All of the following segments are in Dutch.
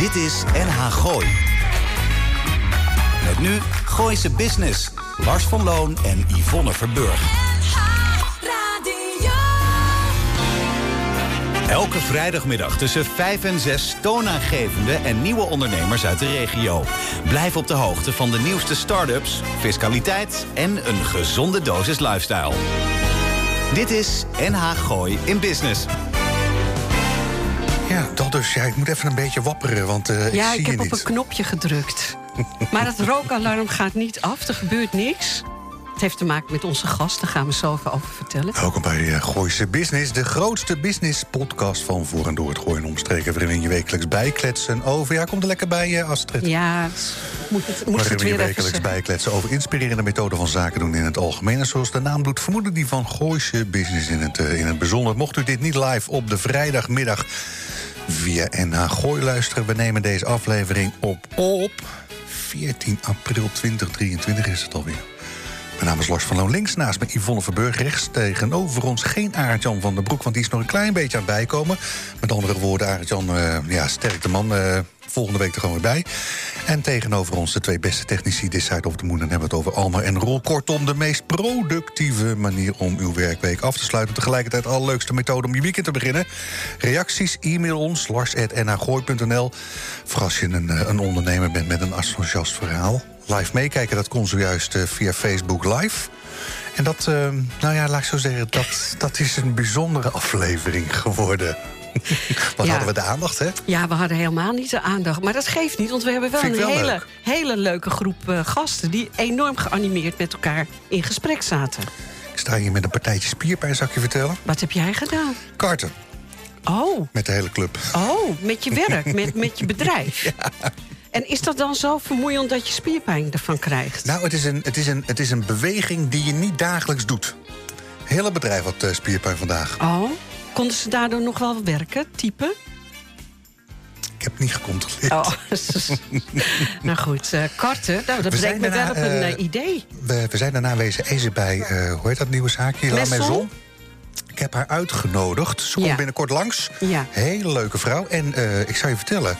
Dit is NH Gooi. Met nu Gooise Business. Lars van Loon en Yvonne Verburg. Elke vrijdagmiddag tussen 5 en 6 toonaangevende en nieuwe ondernemers uit de regio. Blijf op de hoogte van de nieuwste start-ups, fiscaliteit en een gezonde dosis lifestyle. Dit is NH Gooi in Business. Ja, dat dus. Ja, ik moet even een beetje wapperen, want uh, ik ja, zie ik je heb niet. op een knopje gedrukt. maar het rookalarm gaat niet af, er gebeurt niks. Het heeft te maken met onze gast, daar gaan we zo even over vertellen. Welkom bij uh, Gooise Business, de grootste business podcast van voor en door het Gooien omstreken. Waarin je wekelijks bijkletsen over. Ja, komt er lekker bij, uh, Astrid. Ja, moet het, moet waarin het we weer je wekelijks bijkletsen over inspirerende methoden van zaken doen in het algemeen. En zoals de naam doet, vermoeden die van Gooise Business in het, uh, in het bijzonder. Mocht u dit niet live op de vrijdagmiddag via NH Gooi luisteren, we nemen deze aflevering op op 14 april 2023 is het alweer. Mijn naam is Lars van Loon. Links naast me Yvonne Verburg. Rechts tegenover ons geen Arend-Jan van den Broek... want die is nog een klein beetje aan het bijkomen. Met andere woorden, Arend-Jan, uh, ja, sterk de man... Uh, volgende week er gewoon weer bij. En tegenover ons de twee beste technici This Side of the Moon. Hebben we het over Alma en Rol. Kortom, de meest productieve manier om uw werkweek af te sluiten. Tegelijkertijd de allerleukste methode om je weekend te beginnen. Reacties, e-mail ons, lars.nagooi.nl. Voor als je een, een ondernemer bent met een enthousiast verhaal live meekijken. Dat kon zojuist uh, via Facebook Live. En dat, uh, nou ja, laat ik zo zeggen, dat, dat is een bijzondere aflevering geworden. Wat ja. hadden we de aandacht, hè? Ja, we hadden helemaal niet de aandacht. Maar dat geeft niet, want we hebben wel een wel hele, leuk. hele leuke groep uh, gasten... die enorm geanimeerd met elkaar in gesprek zaten. Ik sta hier met een partijtje spierpijn, zou ik je vertellen. Wat heb jij gedaan? Karten. Oh. Met de hele club. Oh, met je werk, met, met je bedrijf. Ja. En is dat dan zo vermoeiend dat je spierpijn ervan krijgt? Nou, het is een, het is een, het is een beweging die je niet dagelijks doet. Hele bedrijf had uh, spierpijn vandaag. Oh, konden ze daardoor nog wel werken, typen? Ik heb niet gecontroleerd. Oh, nou goed, uh, karten, nou, dat brengt me wel op een uh, idee. We, we, zijn daarna wezen ezen bij, hoe heet dat nieuwe zaakje? La Maison. Ik heb haar uitgenodigd. Ze komt Ja. binnenkort langs. Ja. Hele leuke vrouw. En ik zou je vertellen...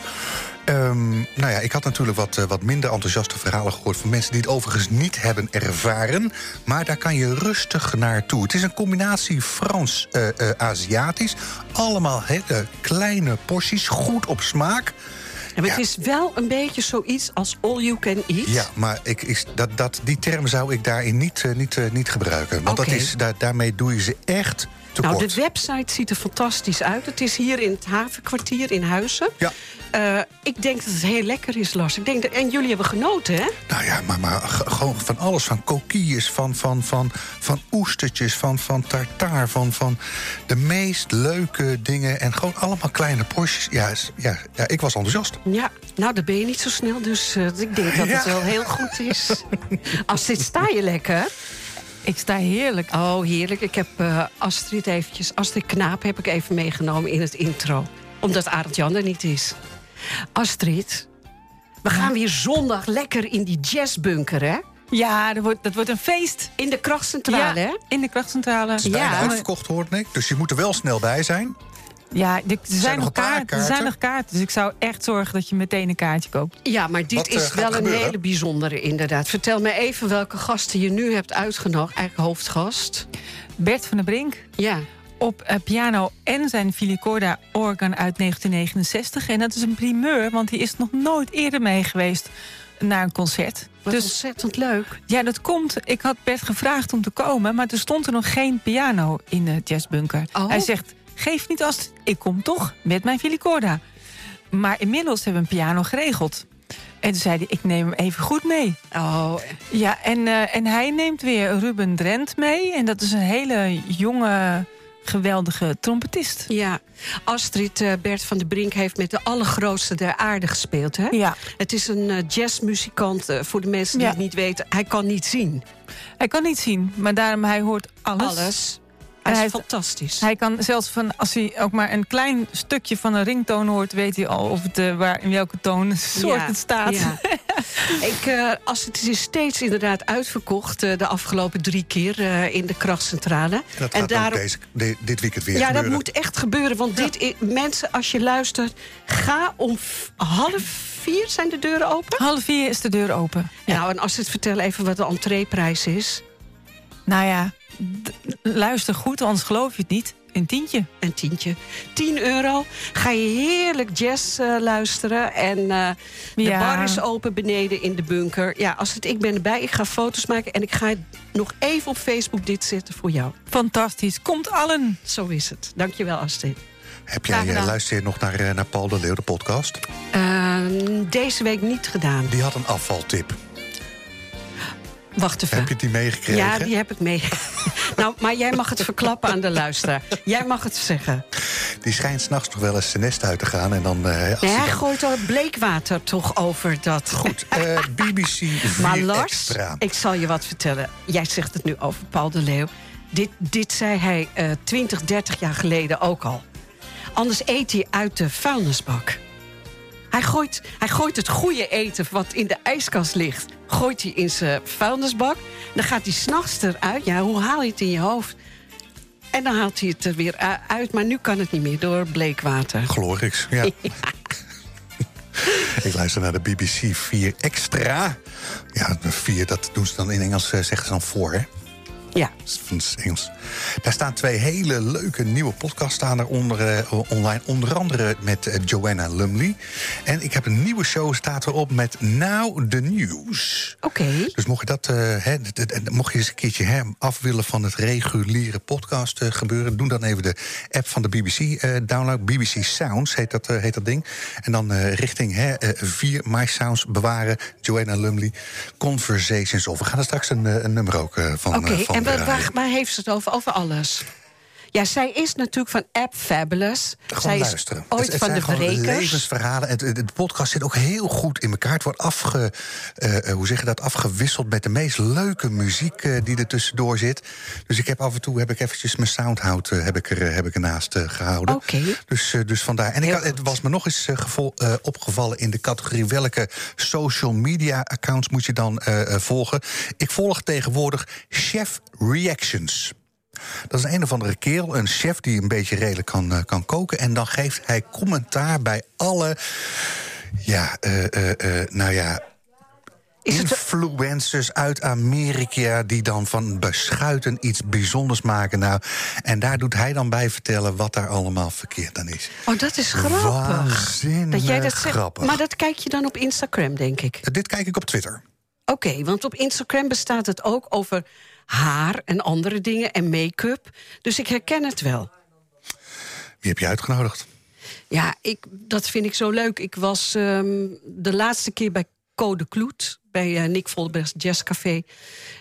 Um, nou ja, ik had natuurlijk wat, uh, wat minder enthousiaste verhalen gehoord... van mensen die het overigens niet hebben ervaren. Maar daar kan je rustig naartoe. Het is een combinatie Frans-Aziatisch. Allemaal hele kleine porties, goed op smaak. Ja, maar het is wel een beetje zoiets als all you can eat. Ja, maar ik, ik, dat, dat, die term zou ik daarin niet, niet, niet gebruiken. Want dat is, daar, daarmee doe je ze echt tekort. Nou, de website ziet er fantastisch uit. Het is hier in het havenkwartier in Huizen. Ja. Uh, ik denk dat het heel lekker is, Lars. Ik denk dat, en jullie hebben genoten, hè? Nou ja, maar, maar gewoon van alles. Van coquilles, van, van, van, van oestertjes, van, van tartaar... Van, van de meest leuke dingen. En gewoon allemaal kleine porties. Ja, ja, ja ik was enthousiast. Ja, nou, dan ben je niet zo snel, dus uh, ik denk dat Ja. het wel heel goed is. Als dit sta je lekker. Ik sta heerlijk. Oh, heerlijk. Ik heb uh, Astrid eventjes... Astrid Knaap heb ik even meegenomen in het intro. Omdat Arend Jan er niet is. Astrid, we gaan weer zondag lekker in die jazzbunker, hè? Ja, dat wordt, dat wordt een feest. In de krachtcentrale, ja, hè? in de krachtcentrale. Het is bijna Ja. uitverkocht, hoorde ik. Dus je moet er wel snel bij zijn. Ja, er zijn, nog kaarten, er zijn nog kaarten. Dus ik zou echt zorgen dat je meteen een kaartje koopt. Ja, maar dit Wat, eh, is wel een hele bijzondere, inderdaad. Vertel me even welke gasten je nu hebt uitgenodigd. Eigenlijk hoofdgast. Bert van der Brink Ja. op eh, piano en zijn filicorda organ uit 1969. En dat is een primeur, want hij is nog nooit eerder mee geweest naar een concert. Wat dus ontzettend leuk. ja, dat komt. Ik had Bert gevraagd om te komen, maar er stond er nog geen piano in de jazzbunker. Oh. Hij zegt: geef niet als ik kom toch met mijn filicorda. Maar inmiddels hebben we een piano geregeld. En toen zei hij: ik neem hem even goed mee. Oh, Ja, en, eh, en hij neemt weer Ruben Drent mee. En dat is een hele jonge, geweldige trompetist. ja. Astrid eh, Bert van der Brink heeft met de allergrootste der aarde gespeeld, hè? Ja, Het is een eh, jazzmuzikant, voor de mensen die Ja. het niet weten. Hij kan niet zien. hij kan niet zien, maar daarom hij hoort alles. Alles. Hij En is hij- fantastisch. Hij kan zelfs van, als hij ook maar een klein stukje van een ringtoon hoort, weet hij al of het, eh, waar, in welke toon soort Ja, het staat. ja. Ik, eh, als het is steeds inderdaad uitverkocht eh, de afgelopen drie keer eh, in de krachtcentrale. En dat gaat ook deze, de- dit weekend weer ja, gebeuren. dat moet echt gebeuren. Want dit mensen, als je luistert, ga om half vier zijn de deuren open. Half vier is de deur open. Ja. Nou, en als het vertel even wat de entreeprijs is. Nou ja, luister goed, anders geloof je het niet. Een tientje. Een tientje. 10 euro. Ga je heerlijk jazz eh, luisteren. En eh, de Ja. bar is open beneden in de bunker. Ja, als het ik ben erbij. Ik ga foto's maken. En ik ga nog even op Facebook dit zetten voor jou. Fantastisch. Komt allen. Zo is het. Dankjewel, Astrid. Heb jij, eh, luister je nog naar, eh, naar Paul de Leeuw, de podcast? Ehm, deze week niet gedaan. Die had een afvaltip. Wacht even. Heb je die meegekregen? Ja, die heb ik mee. nou, maar jij mag het verklappen aan de luisteraar. Jij mag het zeggen. Die schijnt s'nachts nog wel eens zijn nest uit te gaan. En dan, eh, als Nee, hij dan- gooit al het bleekwater toch over dat. Goed, eh, BBC 4 Maar Lars, Extra. ik zal je wat vertellen. Jij zegt het nu over Paul de Leeuw. Dit, dit zei hij eh 20, 30 jaar geleden ook al. Anders eet hij uit de vuilnisbak. Hij gooit, hij gooit het goede eten wat in de ijskast ligt... gooit hij in zijn vuilnisbak. Dan gaat hij s'nachts eruit. Ja, hoe haal je het in je hoofd? En dan haalt hij het er weer uit. Maar nu kan het niet meer door bleekwater. Glorix, ja. Ik luister naar de BBC 4 Extra. Ja, de 4, dat doen ze dan in Engels, eh, zeggen ze dan voor, hè? Ja, van het Engels. Daar staan twee hele leuke nieuwe podcasts staan er onder, eh, online. Onder andere met eh, Joanna Lumley. En ik heb een nieuwe show staat erop met Now the News. oké. Dus mocht je dat, eh, mocht je eens een keertje hè, af willen van het reguliere podcast gebeuren, doe dan even de app van de BBC download. BBC Sounds heet dat, heet dat ding. En dan richting hè, eh, 4 My Sounds bewaren. Joanna Lumley, Conversations of. We gaan er straks een, een nummer ook van. Van en waar, heeft ze het over? Over alles. Ja, zij is natuurlijk van App Fabulous. Gewoon zij is luisteren. ooit het, het van de Brekers. levensverhalen. Het, het- de podcast zit ook heel goed in elkaar. Het wordt afge, eh, eh, hoe zeg je dat, afgewisseld met de meest leuke muziek eh, die er tussendoor zit. Dus ik heb af en toe heb ik eventjes mijn soundhout heb ik er, heb ik ernaast eh, gehouden. Oké. Dus, dus vandaar. En ik, het was me nog eens opgevallen in de categorie welke social media accounts moet je dan volgen. Ik volg tegenwoordig Chef Reactions. Dat is een of andere kerel, een chef die een beetje redelijk kan, eh, kan koken. En dan geeft hij commentaar bij alle. Ja, eh, eh, nou ja. Influencers uit Amerika die dan van beschuiten iets bijzonders maken. Nou, en daar doet hij dan bij vertellen wat daar allemaal verkeerd aan is. Oh, dat is grappig. Dat jij dat zegt. grappig. Maar dat kijk je dan op Instagram, denk ik. Dit kijk ik op Twitter. Oké, want op Instagram bestaat het ook over haar en andere dingen en make-up. Dus ik herken het wel. Wie heb je uitgenodigd? Ja, ik, dat vind ik zo leuk. Ik was ehm, de laatste keer bij Code Kloet, bij eh, Nick Volbergs Jazzcafé.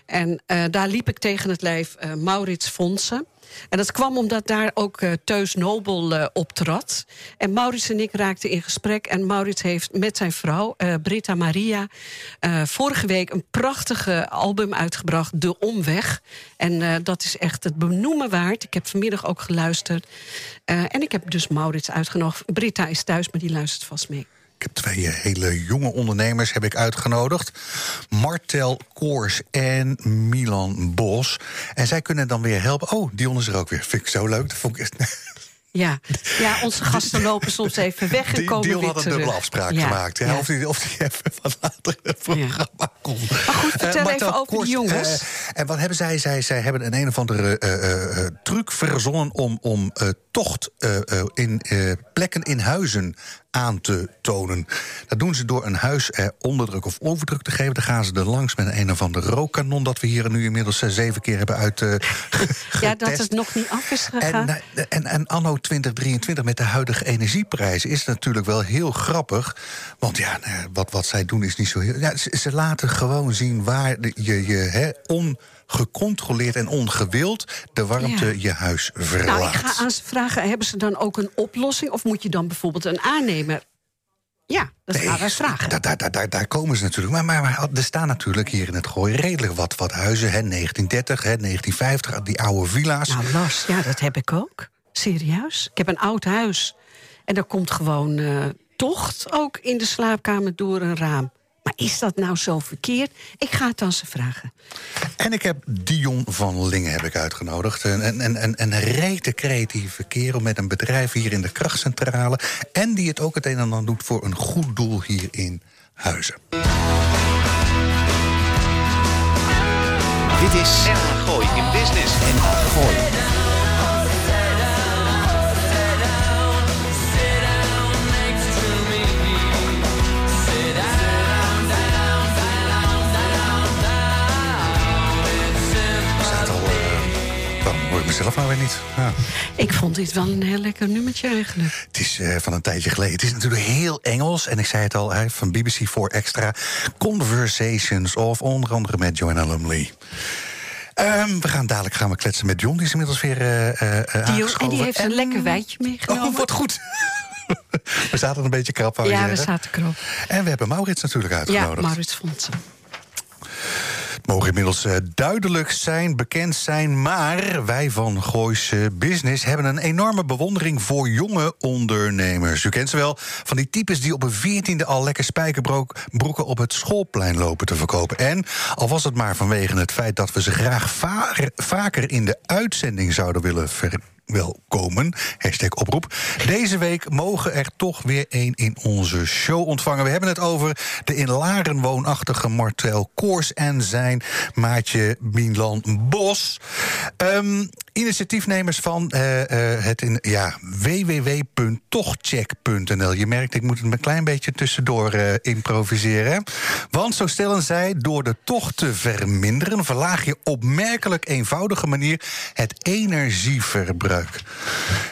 En eh, daar liep ik tegen het lijf eh, Maurits Fonsen. En dat kwam omdat daar ook eh, Teus Nobel eh, optrad. En Maurits en ik raakten in gesprek. En Maurits heeft met zijn vrouw, eh, Britta Maria... vorige week een prachtige album uitgebracht, De Omweg. En dat is echt het benoemen waard. Ik heb vanmiddag ook geluisterd. En ik heb dus Maurits uitgenodigd. Britta is thuis, maar die luistert vast mee. Ik heb twee hele jonge ondernemers heb ik uitgenodigd. Martel Koors en Milan Bos. En zij kunnen dan weer helpen. Oh, Dion is er ook weer. Vind ik zo leuk. Dat vond ik. Ja, ja onze gasten lopen soms even weg en komen Dion had een dubbele afspraak Ja, gemaakt. Ja, ja. Of, die, of die even wat later in het programma komt. Maar goed, vertel Eh, Martel even over die jongens. eh, en wat hebben zij? zij? Zij hebben een een of andere eh, truc verzonnen... om, om tocht in plekken in huizen aan te tonen. Dat doen ze door een huis eh, onderdruk of overdruk te geven. Dan gaan ze er langs met een of ander rookkanon... dat we hier nu inmiddels eh, zeven keer hebben uit eh, Ja, dat het nog niet af is gegaan. En, eh, en, en anno 2023 met de huidige energieprijzen is natuurlijk wel heel grappig. Want ja, nou wat, wat zij doen is niet zo heel. Ja, ze, ze laten gewoon zien waar de- je, je hè, ongecontroleerd en ongewild de warmte Ja. je huis verlaat. nou, ik ga aan ze vragen, hebben ze dan ook een oplossing? Of moet je dan bijvoorbeeld een aannemer... Ja, dat gaan wij vragen. Daar, daar, daar, daar, daar komen ze natuurlijk. Maar, maar, maar er staan natuurlijk hier in het gooi redelijk wat, wat huizen. Hè, 1930, hè, 1950, die oude villa's. Nou, Lars, ja, dat heb ik ook. Serieus. Ik heb een oud huis. En daar komt gewoon eh, tocht ook in de slaapkamer door een raam. Maar is dat nou zo verkeerd? Ik ga het aan ze vragen. En ik heb Dion van Lingen heb ik uitgenodigd. Een, een, een, een rete creatieve kerel met een bedrijf hier in de krachtcentrale. En die het ook het een en ander doet voor een goed doel hier in Huizen. Dit is Gooi in Business. En Gooi. Zelf nou weer niet. Ja. Ik vond dit wel een heel lekker nummertje eigenlijk. Het is uh, van een tijdje geleden. Het is natuurlijk heel Engels. En ik zei het al, hij van BBC 4 Extra. Conversations of onder andere met Joanna Lumley. Um, we gaan dadelijk gaan we kletsen met John. Die is inmiddels weer uh, uh, die, En die heeft en... een lekker wijtje meegenomen. Oh, wat goed. we zaten een beetje krap, Ja, we zaten krap. En we hebben Maurits natuurlijk uitgenodigd. Ja, Maurits Fonsen mogen inmiddels uh, duidelijk zijn, bekend zijn. Maar wij van Gooise Business hebben een enorme bewondering voor jonge ondernemers. U kent ze wel, van die types die op een veertiende al lekker spijkerbroeken op het schoolplein lopen te verkopen. En al was het maar vanwege het feit dat we ze graag va vaker in de uitzending zouden willen ver welkomen. Hashtag oproep. Deze week mogen er toch weer één in onze show ontvangen. We hebben het over de in Laren woonachtige Martel Koors en zijn maatje Milan Bos. Um, initiatiefnemers van uh, uh, het in, ja, www.tochtcheck.nl. Je merkt, ik moet het een klein beetje tussendoor uh, improviseren. Want zo stellen zij, door de tocht te verminderen... verlaag je op merkelijk eenvoudige manier het energieverbruik.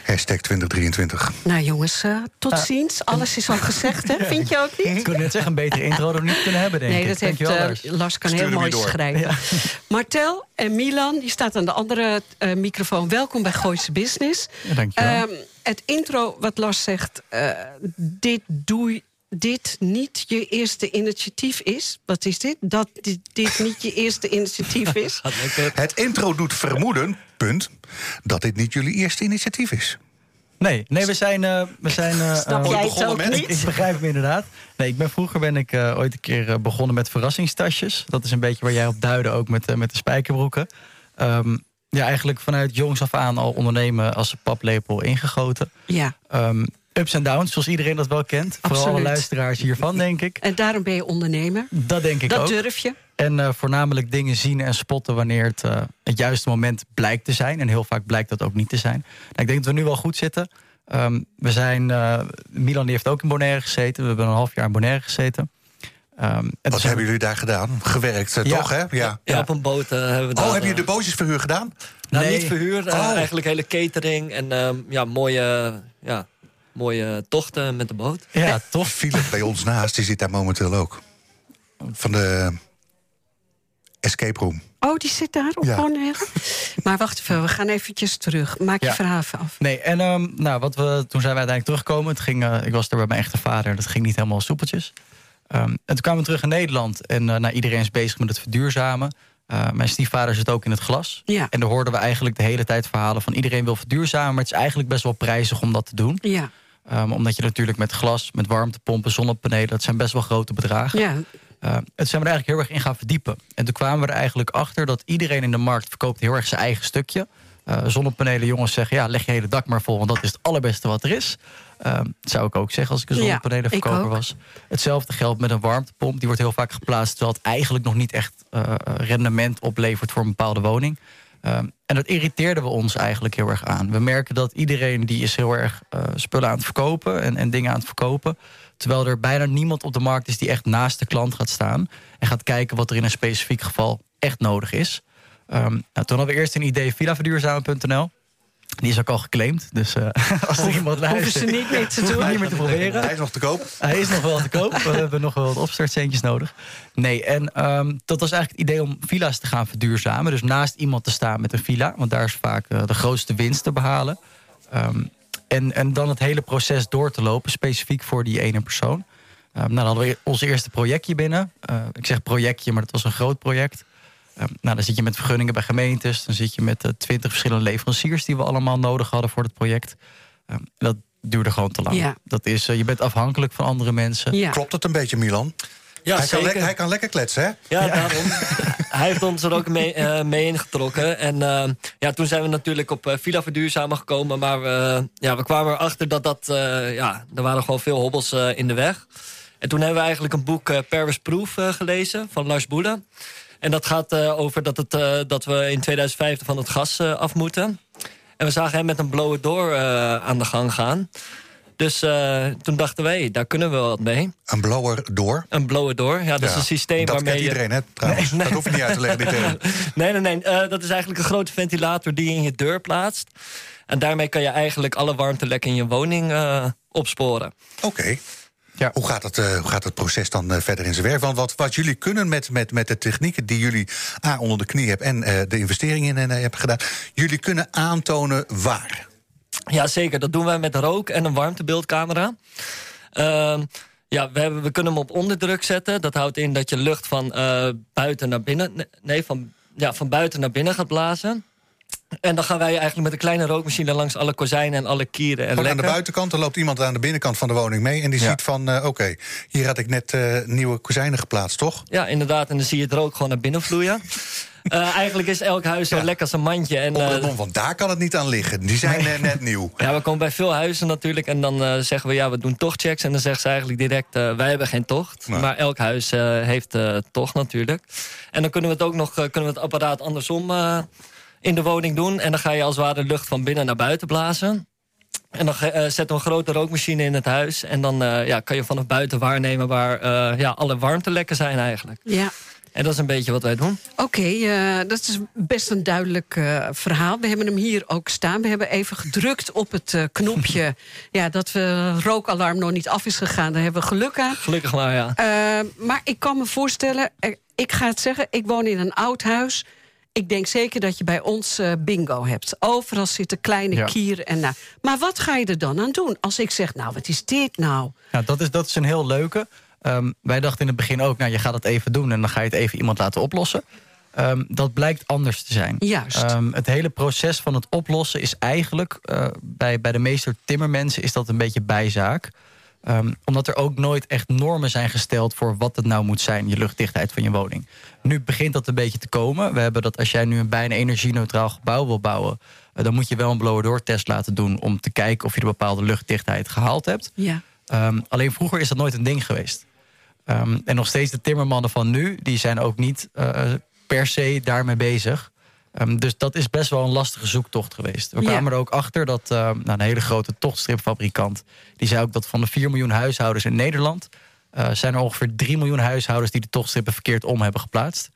Hashtag 2023. Nou jongens, tot ah. ziens. Alles is al gezegd, hè? Vind je ook niet? Ik kon net zeggen, een betere intro dan niet kunnen hebben, denk nee, ik. dat heeft Lars. Lars kan heel mooi schrijven. Ja. Martel en Milan, die staat aan de andere microfoon. Welkom bij Gooise Business. Ja, dankjewel. Um, het intro wat Lars zegt, uh, dit doe dit niet je eerste initiatief is? Wat is dit? Dat dit, dit niet je eerste initiatief is? het intro doet vermoeden, punt, dat dit niet jullie eerste initiatief is. Nee, nee we zijn... Uh, we zijn uh, Snap jij het ook met? niet? Ik, begrijp hem inderdaad. Nee, ik ben, vroeger ben ik uh, ooit een keer begonnen met verrassingstasjes. Dat is een beetje waar jij op duidde, ook met, met de spijkerbroeken. Um, ja, eigenlijk vanuit jongs af aan al ondernemen als een paplepel ingegoten. Ja. Um, ups en downs, zoals iedereen dat wel kent. Absoluut. Vooral luisteraars hiervan, denk ik. En daarom ben je ondernemer. Dat denk ik dat ook. Dat durf je. En uh, voornamelijk dingen zien en spotten wanneer het uh, het juiste moment blijkt te zijn. En heel vaak blijkt dat ook niet te zijn. Nou, ik denk dat we nu wel goed zitten. Um, we zijn, uh, Milan die heeft ook in Bonaire gezeten. We hebben een half jaar in Bonaire gezeten. Um, Wat hebben jullie daar gedaan? Gewerkt, ja. toch? Hè? Ja. ja, op een boot uh, hebben we daar, Oh, heb je de bootjesverhuur gedaan? Nou, nee. niet verhuur. Uh, oh. Eigenlijk hele catering en uh, ja, mooie, ja, mooie tochten met de boot. Ja, ja. toch? Philip bij ons naast, die zit daar momenteel ook. Van de escape room. Oh, die zit daar op ja. Maar wacht even, we gaan eventjes terug. Maak je verhaal af. Nee, en um, nou, wat we, toen zijn we uiteindelijk teruggekomen. Het ging, uh, ik was er bij mijn echte vader. Dat ging niet helemaal soepeltjes. Um, en toen kwamen we terug in Nederland. En uh, nou, iedereen is bezig met het verduurzamen. Uh, mijn stiefvader zit ook in het glas. Ja. En daar hoorden we eigenlijk de hele tijd verhalen van... iedereen wil verduurzamen, maar het is eigenlijk best wel prijzig om dat te doen. Ja. Um, omdat je natuurlijk met glas, met warmtepompen, zonnepanelen... dat zijn best wel grote bedragen. Ja. Uh, het zijn we er eigenlijk heel erg in gaan verdiepen. En toen kwamen we er eigenlijk achter dat iedereen in de markt... verkoopt heel erg zijn eigen stukje. Uh, zonnepanelen, jongens zeggen, ja, leg je hele dak maar vol... want dat is het allerbeste wat er is. Dat zou ik ook zeggen als ik een zonnepanelenverkoper ja, was. Hetzelfde geldt met een warmtepomp. Die wordt heel vaak geplaatst... terwijl het eigenlijk nog niet echt uh, rendement oplevert voor een bepaalde woning. Um, en dat irriteerden we ons eigenlijk heel erg aan. We merken dat iedereen die is heel erg uh, spullen aan het verkopen... En, en dingen aan het verkopen... terwijl er bijna niemand op de markt is die echt naast de klant gaat staan... en gaat kijken wat er in een specifiek geval echt nodig is... Um, nou, toen hadden we eerst een idee villaverduurzamen.nl. Die is ook al geclaimd. Dus uh, als er iemand luistert... Hoeven ze niet meer te doen. niet meer te proberen. Hij is nog te koop. Hij is nog wel te koop. We hebben nog wel wat opstartcentjes nodig. Nee, en um, dat was eigenlijk het idee om villa's te gaan verduurzamen. Dus naast iemand te staan met een villa. Want daar is vaak uh, de grootste winst te behalen. Um, en, en dan het hele proces door te lopen. Specifiek voor die ene persoon. Um, nou, dan hadden we ons eerste projectje binnen. Uh, ik zeg projectje, maar dat was een groot project. Uh, nou, dan zit je met vergunningen bij gemeentes. Dan zit je met uh, twintig verschillende leveranciers... die we allemaal nodig hadden voor het project. Uh, dat duurde gewoon te lang. Ja. Dat is, je bent afhankelijk van andere mensen. Ja. Klopt het een beetje, Milan? Ja, hij, kan zeker. lekker, hij kan lekker kletsen, hè? Ja, daarom. hij heeft ons er ook mee, eh, mee ingetrokken. En eh, ja, toen zijn we natuurlijk op uh, Villa Verduurzamen gekomen. Maar we, ja, we kwamen erachter dat dat... eh, ja, er waren gewoon veel hobbels eh, in de weg. En toen hebben we eigenlijk een boek uh, Paris Proof uh, gelezen van Lars Boele. En dat gaat uh, over dat, het, uh, dat we in 2050 van het gas uh, af moeten. En we zagen hem met een blower door aan de gang gaan. Dus toen dachten wij, daar kunnen we wat mee. Een blower door? Een blower door, ja, dat ja, is een systeem dat waarmee kent iedereen, hè, trouwens. Nee, nee. Dat hoef je niet uit te leggen, die term. nee, nee, nee. dat is eigenlijk een grote ventilator die je in je deur plaatst. En daarmee kan je eigenlijk alle warmtelekken in je woning opsporen. Oké. Okay. Ja. Hoe, gaat het, uh, hoe gaat het proces dan uh, verder in zijn werk? Want wat, wat jullie kunnen met, met, met de technieken die jullie A, onder de knie hebben... en uh, de investeringen in hebben gedaan... jullie kunnen aantonen waar. Ja, zeker. Dat doen wij met rook en een warmtebeeldcamera. Ehm, ja, we, hebben, we kunnen hem op onderdruk zetten. Dat houdt in dat je lucht van buiten naar binnen... Nee, van, ja, van buiten naar binnen gaat blazen. En dan gaan wij eigenlijk met een kleine rookmachine langs alle kozijnen en alle kieren. En aan de buitenkant, er loopt iemand aan de binnenkant van de woning mee... en die ja. ziet van, uh, oké, okay, hier had ik net uh, nieuwe kozijnen geplaatst, toch? Ja, inderdaad, en dan zie je het rook gewoon naar binnen vloeien. Uh, eigenlijk is elk huis zo ja. lekker als een mandje. En, uh, want daar kan het niet aan liggen. Die zijn net nieuw. Ja, we komen bij veel huizen natuurlijk. En dan zeggen we, ja, we doen tochtchecks. En dan zeggen ze eigenlijk direct, wij hebben geen tocht. Maar elk huis heeft tocht natuurlijk. En dan kunnen we het ook nog, kunnen we het apparaat andersom in de woning doen. En dan ga je als het ware lucht van binnen naar buiten blazen. En dan uh, zetten we een grote rookmachine in het huis. En dan uh, ja, kan je vanaf buiten waarnemen waar uh, ja, alle warmtelekken zijn eigenlijk. Ja. En dat is een beetje wat wij doen. Oké, okay, dat is best een duidelijk verhaal. We hebben hem hier ook staan. We hebben even gedrukt op het knopje... ja, dat we rookalarm nog niet af is gegaan. Daar hebben we geluk aan. Gelukkig maar, ja. maar ik kan me voorstellen... ik ga het zeggen, ik woon in een oud huis... Ik denk zeker dat je bij ons uh, bingo hebt. Overal zitten kleine ja. kieren en nou. Maar wat ga je er dan aan doen? Als ik zeg, nou, wat is dit nou? Ja, dat is, dat is een heel leuke. Um, wij dachten in het begin ook, nou, je gaat het even doen... en dan ga je het even iemand laten oplossen. Um, dat blijkt anders te zijn. Juist. Um, het hele proces van het oplossen is eigenlijk... Uh, bij, bij de meester timmermensen is dat een beetje bijzaak... Um, omdat er ook nooit echt normen zijn gesteld voor wat het nou moet zijn, je luchtdichtheid van je woning. Nu begint dat een beetje te komen. We hebben dat als jij nu een bijna energie-neutraal gebouw wil bouwen, uh, dan moet je wel een blower-door test laten doen om te kijken of je de bepaalde luchtdichtheid gehaald hebt. Ja. Um, alleen vroeger is dat nooit een ding geweest. Um, en nog steeds de timmermannen van nu, die zijn ook niet uh, per se daarmee bezig. Um, dus dat is best wel een lastige zoektocht geweest. We kwamen ja. er ook achter dat uh, nou, een hele grote tochtstripfabrikant... die zei ook dat van de 4 miljoen huishoudens in Nederland... Uh, zijn er ongeveer 3 miljoen huishoudens... die de tochtstrippen verkeerd om hebben geplaatst.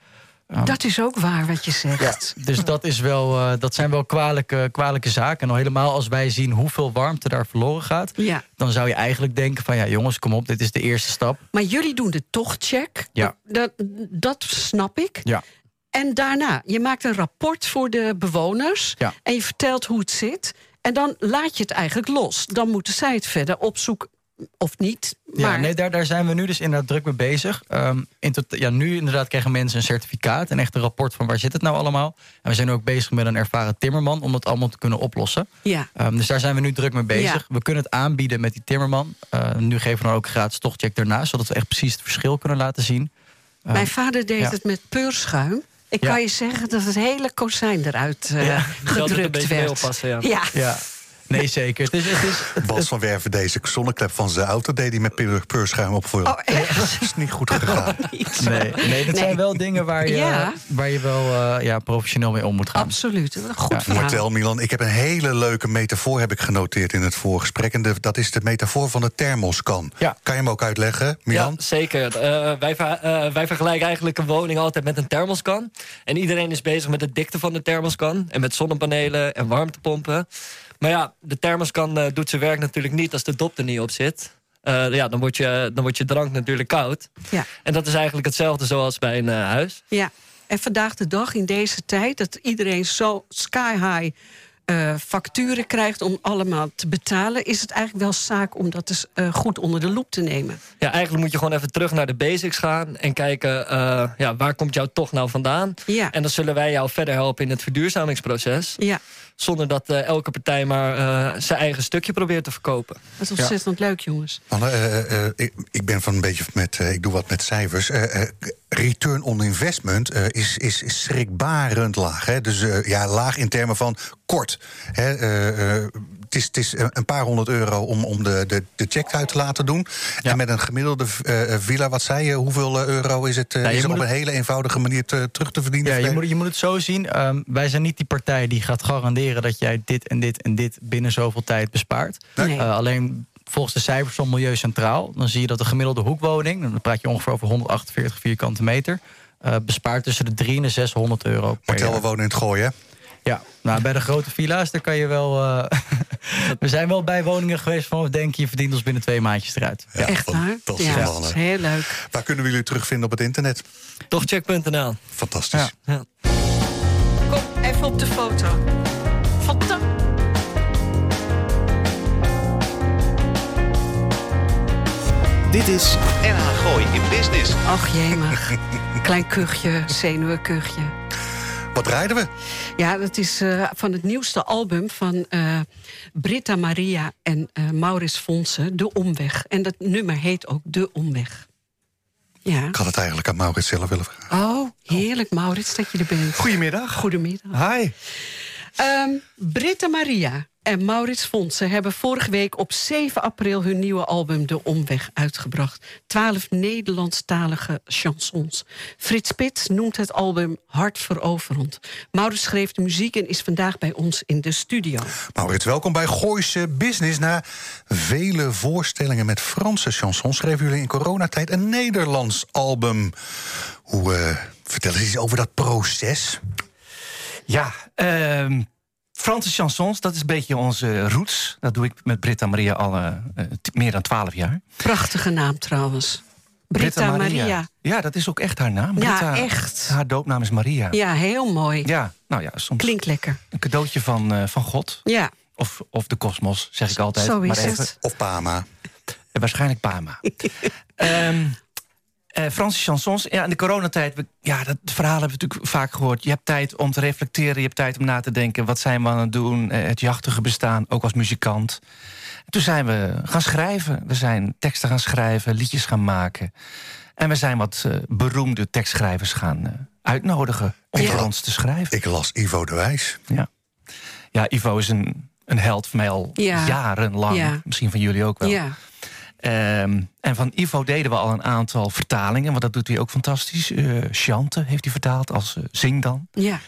Um, dat is ook waar wat je zegt. Ja, dus dat, is wel, uh, dat zijn wel kwalijke, kwalijke zaken. En al helemaal als wij zien hoeveel warmte daar verloren gaat... Ja. dan zou je eigenlijk denken van... ja jongens, kom op, dit is de eerste stap. Maar jullie doen de tochtcheck. Ja. Dat, dat snap ik. Ja. En daarna, je maakt een rapport voor de bewoners... Ja. en je vertelt hoe het zit. En dan laat je het eigenlijk los. Dan moeten zij het verder opzoeken of niet. Maar... Ja, nee, daar, daar zijn we nu dus inderdaad druk mee bezig. Um, in tot, ja, nu inderdaad krijgen mensen een certificaat... en echt een rapport van waar zit het nou allemaal. En we zijn ook bezig met een ervaren timmerman... om dat allemaal te kunnen oplossen. Ja. Um, dus daar zijn we nu druk mee bezig. Ja. We kunnen het aanbieden met die timmerman. Uh, nu geven we dan ook gratis tochtcheck daarnaast... zodat we echt precies het verschil kunnen laten zien. Um, Mijn vader deed ja. het met peurschuim. Ik Ja. kan je zeggen dat het hele kozijn eruit uh, een gedrukt werd. mee oppassen, ja. ja. Nee zeker. Het is, het is, Bas van Werven deze zonneklep van zijn auto... deed hij met peur- peurschuim opvullen. Oh, echt? Dat is niet goed gegaan. Niet. nee, nee, dat Nee. zijn wel dingen waar je, Ja. waar je wel eh, ja, professioneel mee om moet gaan. Absoluut. Goed Ja, verhaal. Martel, Milan, ik heb een hele leuke metafoor heb ik genoteerd in het voorgesprek. En de, dat is de metafoor van de thermoskan. Ja. Kan je hem ook uitleggen, Milan? Ja, zeker. Eh, wij, ver- eh, wij vergelijken eigenlijk een woning altijd met een thermoskan. En iedereen is bezig met de dikte van de thermoskan. En met zonnepanelen en warmtepompen. Maar ja, de thermoskan eh, doet zijn werk natuurlijk niet als de dop er niet op zit. Eh, ja, dan wordt, je, dan wordt je drank natuurlijk koud. Ja. En dat is eigenlijk hetzelfde zoals bij een eh, huis. Ja, en vandaag de dag, in deze tijd, dat iedereen zo sky high facturen krijgt om allemaal te betalen, is het eigenlijk wel zaak om dat eens eh, goed onder de loep te nemen. Ja, eigenlijk moet je gewoon even terug naar de basics gaan. En kijken, ja, waar komt jouw toch nou vandaan? Ja, En dan zullen wij jou verder helpen in het verduurzamingsproces. ja, Zonder dat eh, elke partij maar eh, zijn eigen stukje probeert te verkopen. Dat is ontzettend leuk, jongens. Mannen, eh, eh, ik, ik ben van een beetje met, ik doe wat met cijfers. Eh, eh, return on investment eh, is, is, is schrikbarend laag. Hè? Dus eh, ja, laag in termen van kort. Hè? Eh, eh, het is, het is een paar honderd euro om, om de, de, de check uit te laten doen. En met een gemiddelde eh, villa, wat zei je, hoeveel eh, euro is het, eh, is er op een hele eenvoudige manier te, terug te verdienen? Ja, je moet, je moet het zo zien. Ehm, wij zijn niet die partij die gaat garanderen dat jij dit en dit en dit binnen zoveel tijd bespaart. Nee. Eh, alleen volgens de cijfers van Milieu Centraal, dan zie je dat de gemiddelde hoekwoning, dan praat je ongeveer over 148 vierkante meter, eh, bespaart tussen de 300 en 600 euro per Martel, we wonen in het gooien, hè? Ja, nou bij de grote villa's, daar kan je wel. eh, we zijn wel bij woningen geweest van, denk je, je verdient ons binnen twee maandjes eruit. Ja. Echt waar? fantastisch, Ja, dat is heel leuk. Waar kunnen we jullie terugvinden op het internet? Tochcheck.nl. Fantastisch. Ja. Ja. Kom even op de foto. Fantastisch. Dit is NH Gooi in Business. Ach jemig. Klein kuchje, zenuwenkuchje. Wat rijden we? Ja, dat is eh, van het nieuwste album van eh, Britta Maria en eh, Maurits Fonsen, De Omweg. En dat nummer heet ook De Omweg. Ja. Ik had het eigenlijk aan Maurits zelf willen vragen. Oh, heerlijk Maurits dat je er bent. Goedemiddag. Goedemiddag. Hi. Ehm Britta Maria en Maurits Fonsen hebben vorige week op 7 april hun nieuwe album De Omweg uitgebracht. Twaalf Nederlandstalige chansons. Frits Spits noemt het album hartveroverend. Maurits schreef de muziek en is vandaag bij ons in de studio. Maurits, welkom bij Gooise Business. Na vele voorstellingen met Franse chansons... schreven jullie in coronatijd een Nederlands album. Hoe, eh, vertel eens iets over dat proces. Ja, ehm, Franse chansons, dat is een beetje onze roots. Dat doe ik met Britta Maria al eh, eh, meer dan twaalf jaar. Prachtige naam trouwens. Britta, Maria. Ja, dat is ook echt haar naam. Ja, Britta, echt. Haar doopnaam is Maria. Ja, heel mooi. Ja, nou ja, soms Klinkt lekker. een cadeautje van, eh, van God. Ja, Of, of de kosmos, zeg ik altijd. zo is maar even, het. Of Pama. Eh, Waarschijnlijk Pama. Ehm Franse chansons. Ja, in de coronatijd, we- ja, dat verhaal hebben we natuurlijk vaak gehoord. Je hebt tijd om te reflecteren, je hebt tijd om na te denken. Wat zijn we aan het doen? Eh, het jachtige bestaan, ook als muzikant. Toen zijn we gaan schrijven. We zijn teksten gaan schrijven, liedjes gaan maken. En we zijn wat eh, beroemde tekstschrijvers gaan uitnodigen om voor ons te schrijven. Ik las Ivo de Wijs. Ja, ja Ivo is een, een held van mij al Ja. jarenlang. Ja. Misschien van jullie ook wel. ja. Ehm, en van Ivo deden we al een aantal vertalingen, want dat doet hij ook fantastisch. Eh Chante heeft hij vertaald als eh, Zing dan. ja.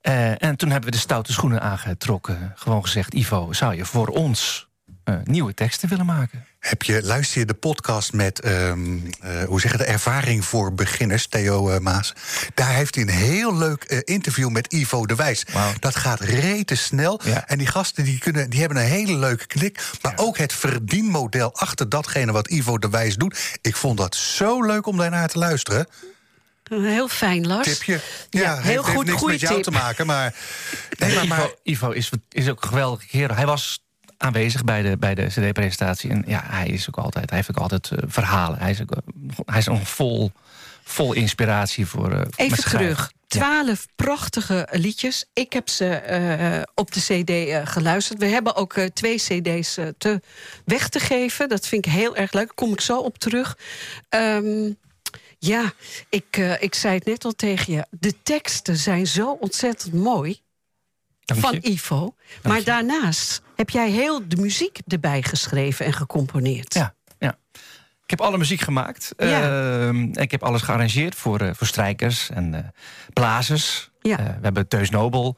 Eh, en toen hebben we de stoute schoenen aangetrokken. Gewoon gezegd, Ivo, zou je voor ons nieuwe teksten willen maken? Heb je, luister je de podcast met, ehm, eh, hoe zeg je, de ervaring voor beginners, Theo eh, Maas. Daar heeft hij een heel leuk eh, interview met Ivo de Wijs. Wauw. Dat gaat rete snel. Ja. En die gasten die kunnen, die hebben een hele leuke klik. Maar ook het verdienmodel achter datgene wat Ivo de Wijs doet. Ik vond dat zo leuk om daarnaar te luisteren. Heel fijn, Lars. Tipje. Ja, Ja, heel heeft, heeft goed, niks goeie met jou tip. te maken, maar... Nee, maar, maar Ivo, Ivo is, is ook een geweldige kerel. Hij was aanwezig bij de, bij de CD-presentatie. En ja, hij is ook altijd, hij heeft ook altijd eh, verhalen. Hij is, ook, eh, hij is nog vol, vol inspiratie voor. eh, Even terug. Ja. Twaalf prachtige liedjes. Ik heb ze op de cd geluisterd. We hebben ook twee cd's te weg te geven. Dat vind ik heel erg leuk. Daar kom ik zo op terug. Ehm, ja, ik, ik zei het net al tegen je. De teksten zijn zo ontzettend mooi Dank van je. Ivo. Maar je. daarnaast heb jij heel de muziek erbij geschreven en gecomponeerd. Ja, ja. Ik heb alle muziek gemaakt. Ja. Ehm, ik heb alles gearrangeerd voor, eh, voor strijkers en eh, blazers. Ja. Eh, we hebben Teus Nobel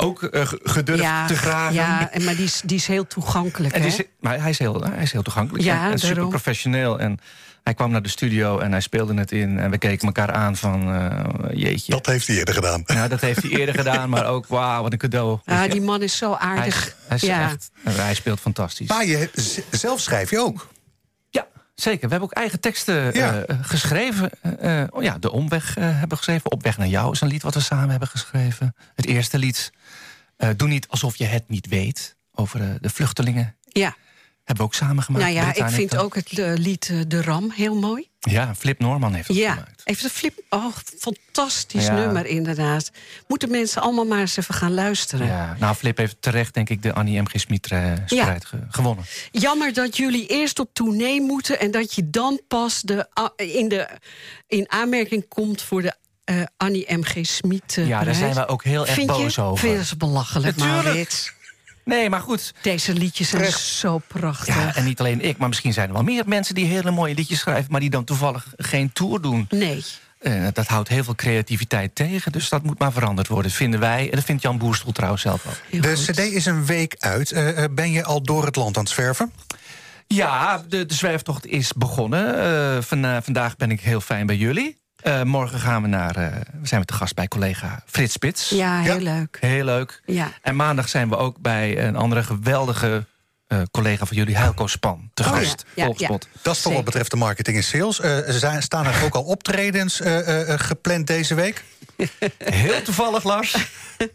ook eh, ge- gedurfd ja, te graven. ja, en maar die is, die is heel toegankelijk. En hè? die is, maar hij is heel, hij is heel toegankelijk. Ja, en, en super professioneel. En hij kwam naar de studio en hij speelde het in. En we keken elkaar aan van, eh, jeetje. dat heeft hij eerder gedaan. Nou, dat heeft hij eerder gedaan, maar ook, wauw, wat een cadeau. Ja, Weet je, die man is zo aardig. hij, is ja. echt, hij speelt fantastisch. Maar je, zelf schrijf je ook. Ja, zeker. We hebben ook eigen teksten Ja. eh, geschreven. Eh, oh ja, De Omweg hebben we geschreven. Op weg naar jou is een lied wat we samen hebben geschreven. Het eerste lied, Doe niet alsof je het niet weet. Over eh, de vluchtelingen. ja. Hebben we ook samen gemaakt. Nou ja, ik vind ook het eh, lied eh, De Ram heel mooi. Ja, Flip Norman heeft het Ja, gemaakt. even de flip. Oh, fantastisch Ja. nummer inderdaad. Moeten mensen allemaal maar eens even gaan luisteren. Ja, nou, Flip heeft terecht, denk ik, de Annie M.G. Smit-strijd Ja. gewonnen. Jammer dat jullie eerst op tournee moeten en dat je dan pas de, a- in, de, in aanmerking komt voor de eh, Annie M.G. Smit. eh, Ja, daar zijn we ook heel erg Vind je? boos over. Vind je dat belachelijk, Natuurlijk. Maurits? Nee, maar goed. Deze liedjes zijn zo prachtig. Ja, en niet alleen ik, maar misschien zijn er wel meer mensen die hele mooie liedjes schrijven, maar die dan toevallig geen tour doen. Nee. Eh, dat houdt heel veel creativiteit tegen, dus dat moet maar veranderd worden, vinden wij. En dat vindt Jan Boerstel trouwens zelf ook. Heel De goed. CD is een week uit. Ben je al door het land aan het zwerven? Ja, de, de zwerftocht is begonnen. Van, vandaag ben ik heel fijn bij jullie. Eh, morgen gaan we naar, eh, we zijn we te gast bij collega Frits Spits. Ja, heel Ja. leuk. Heel leuk. Ja. En maandag zijn we ook bij een andere geweldige eh, collega van jullie, Heilko Span, te Oh, gast. ja. Dat is voor wat betreft de marketing en sales. Eh, zijn, staan er ook al optredens eh, eh, eh, gepland deze week? Heel toevallig, Lars,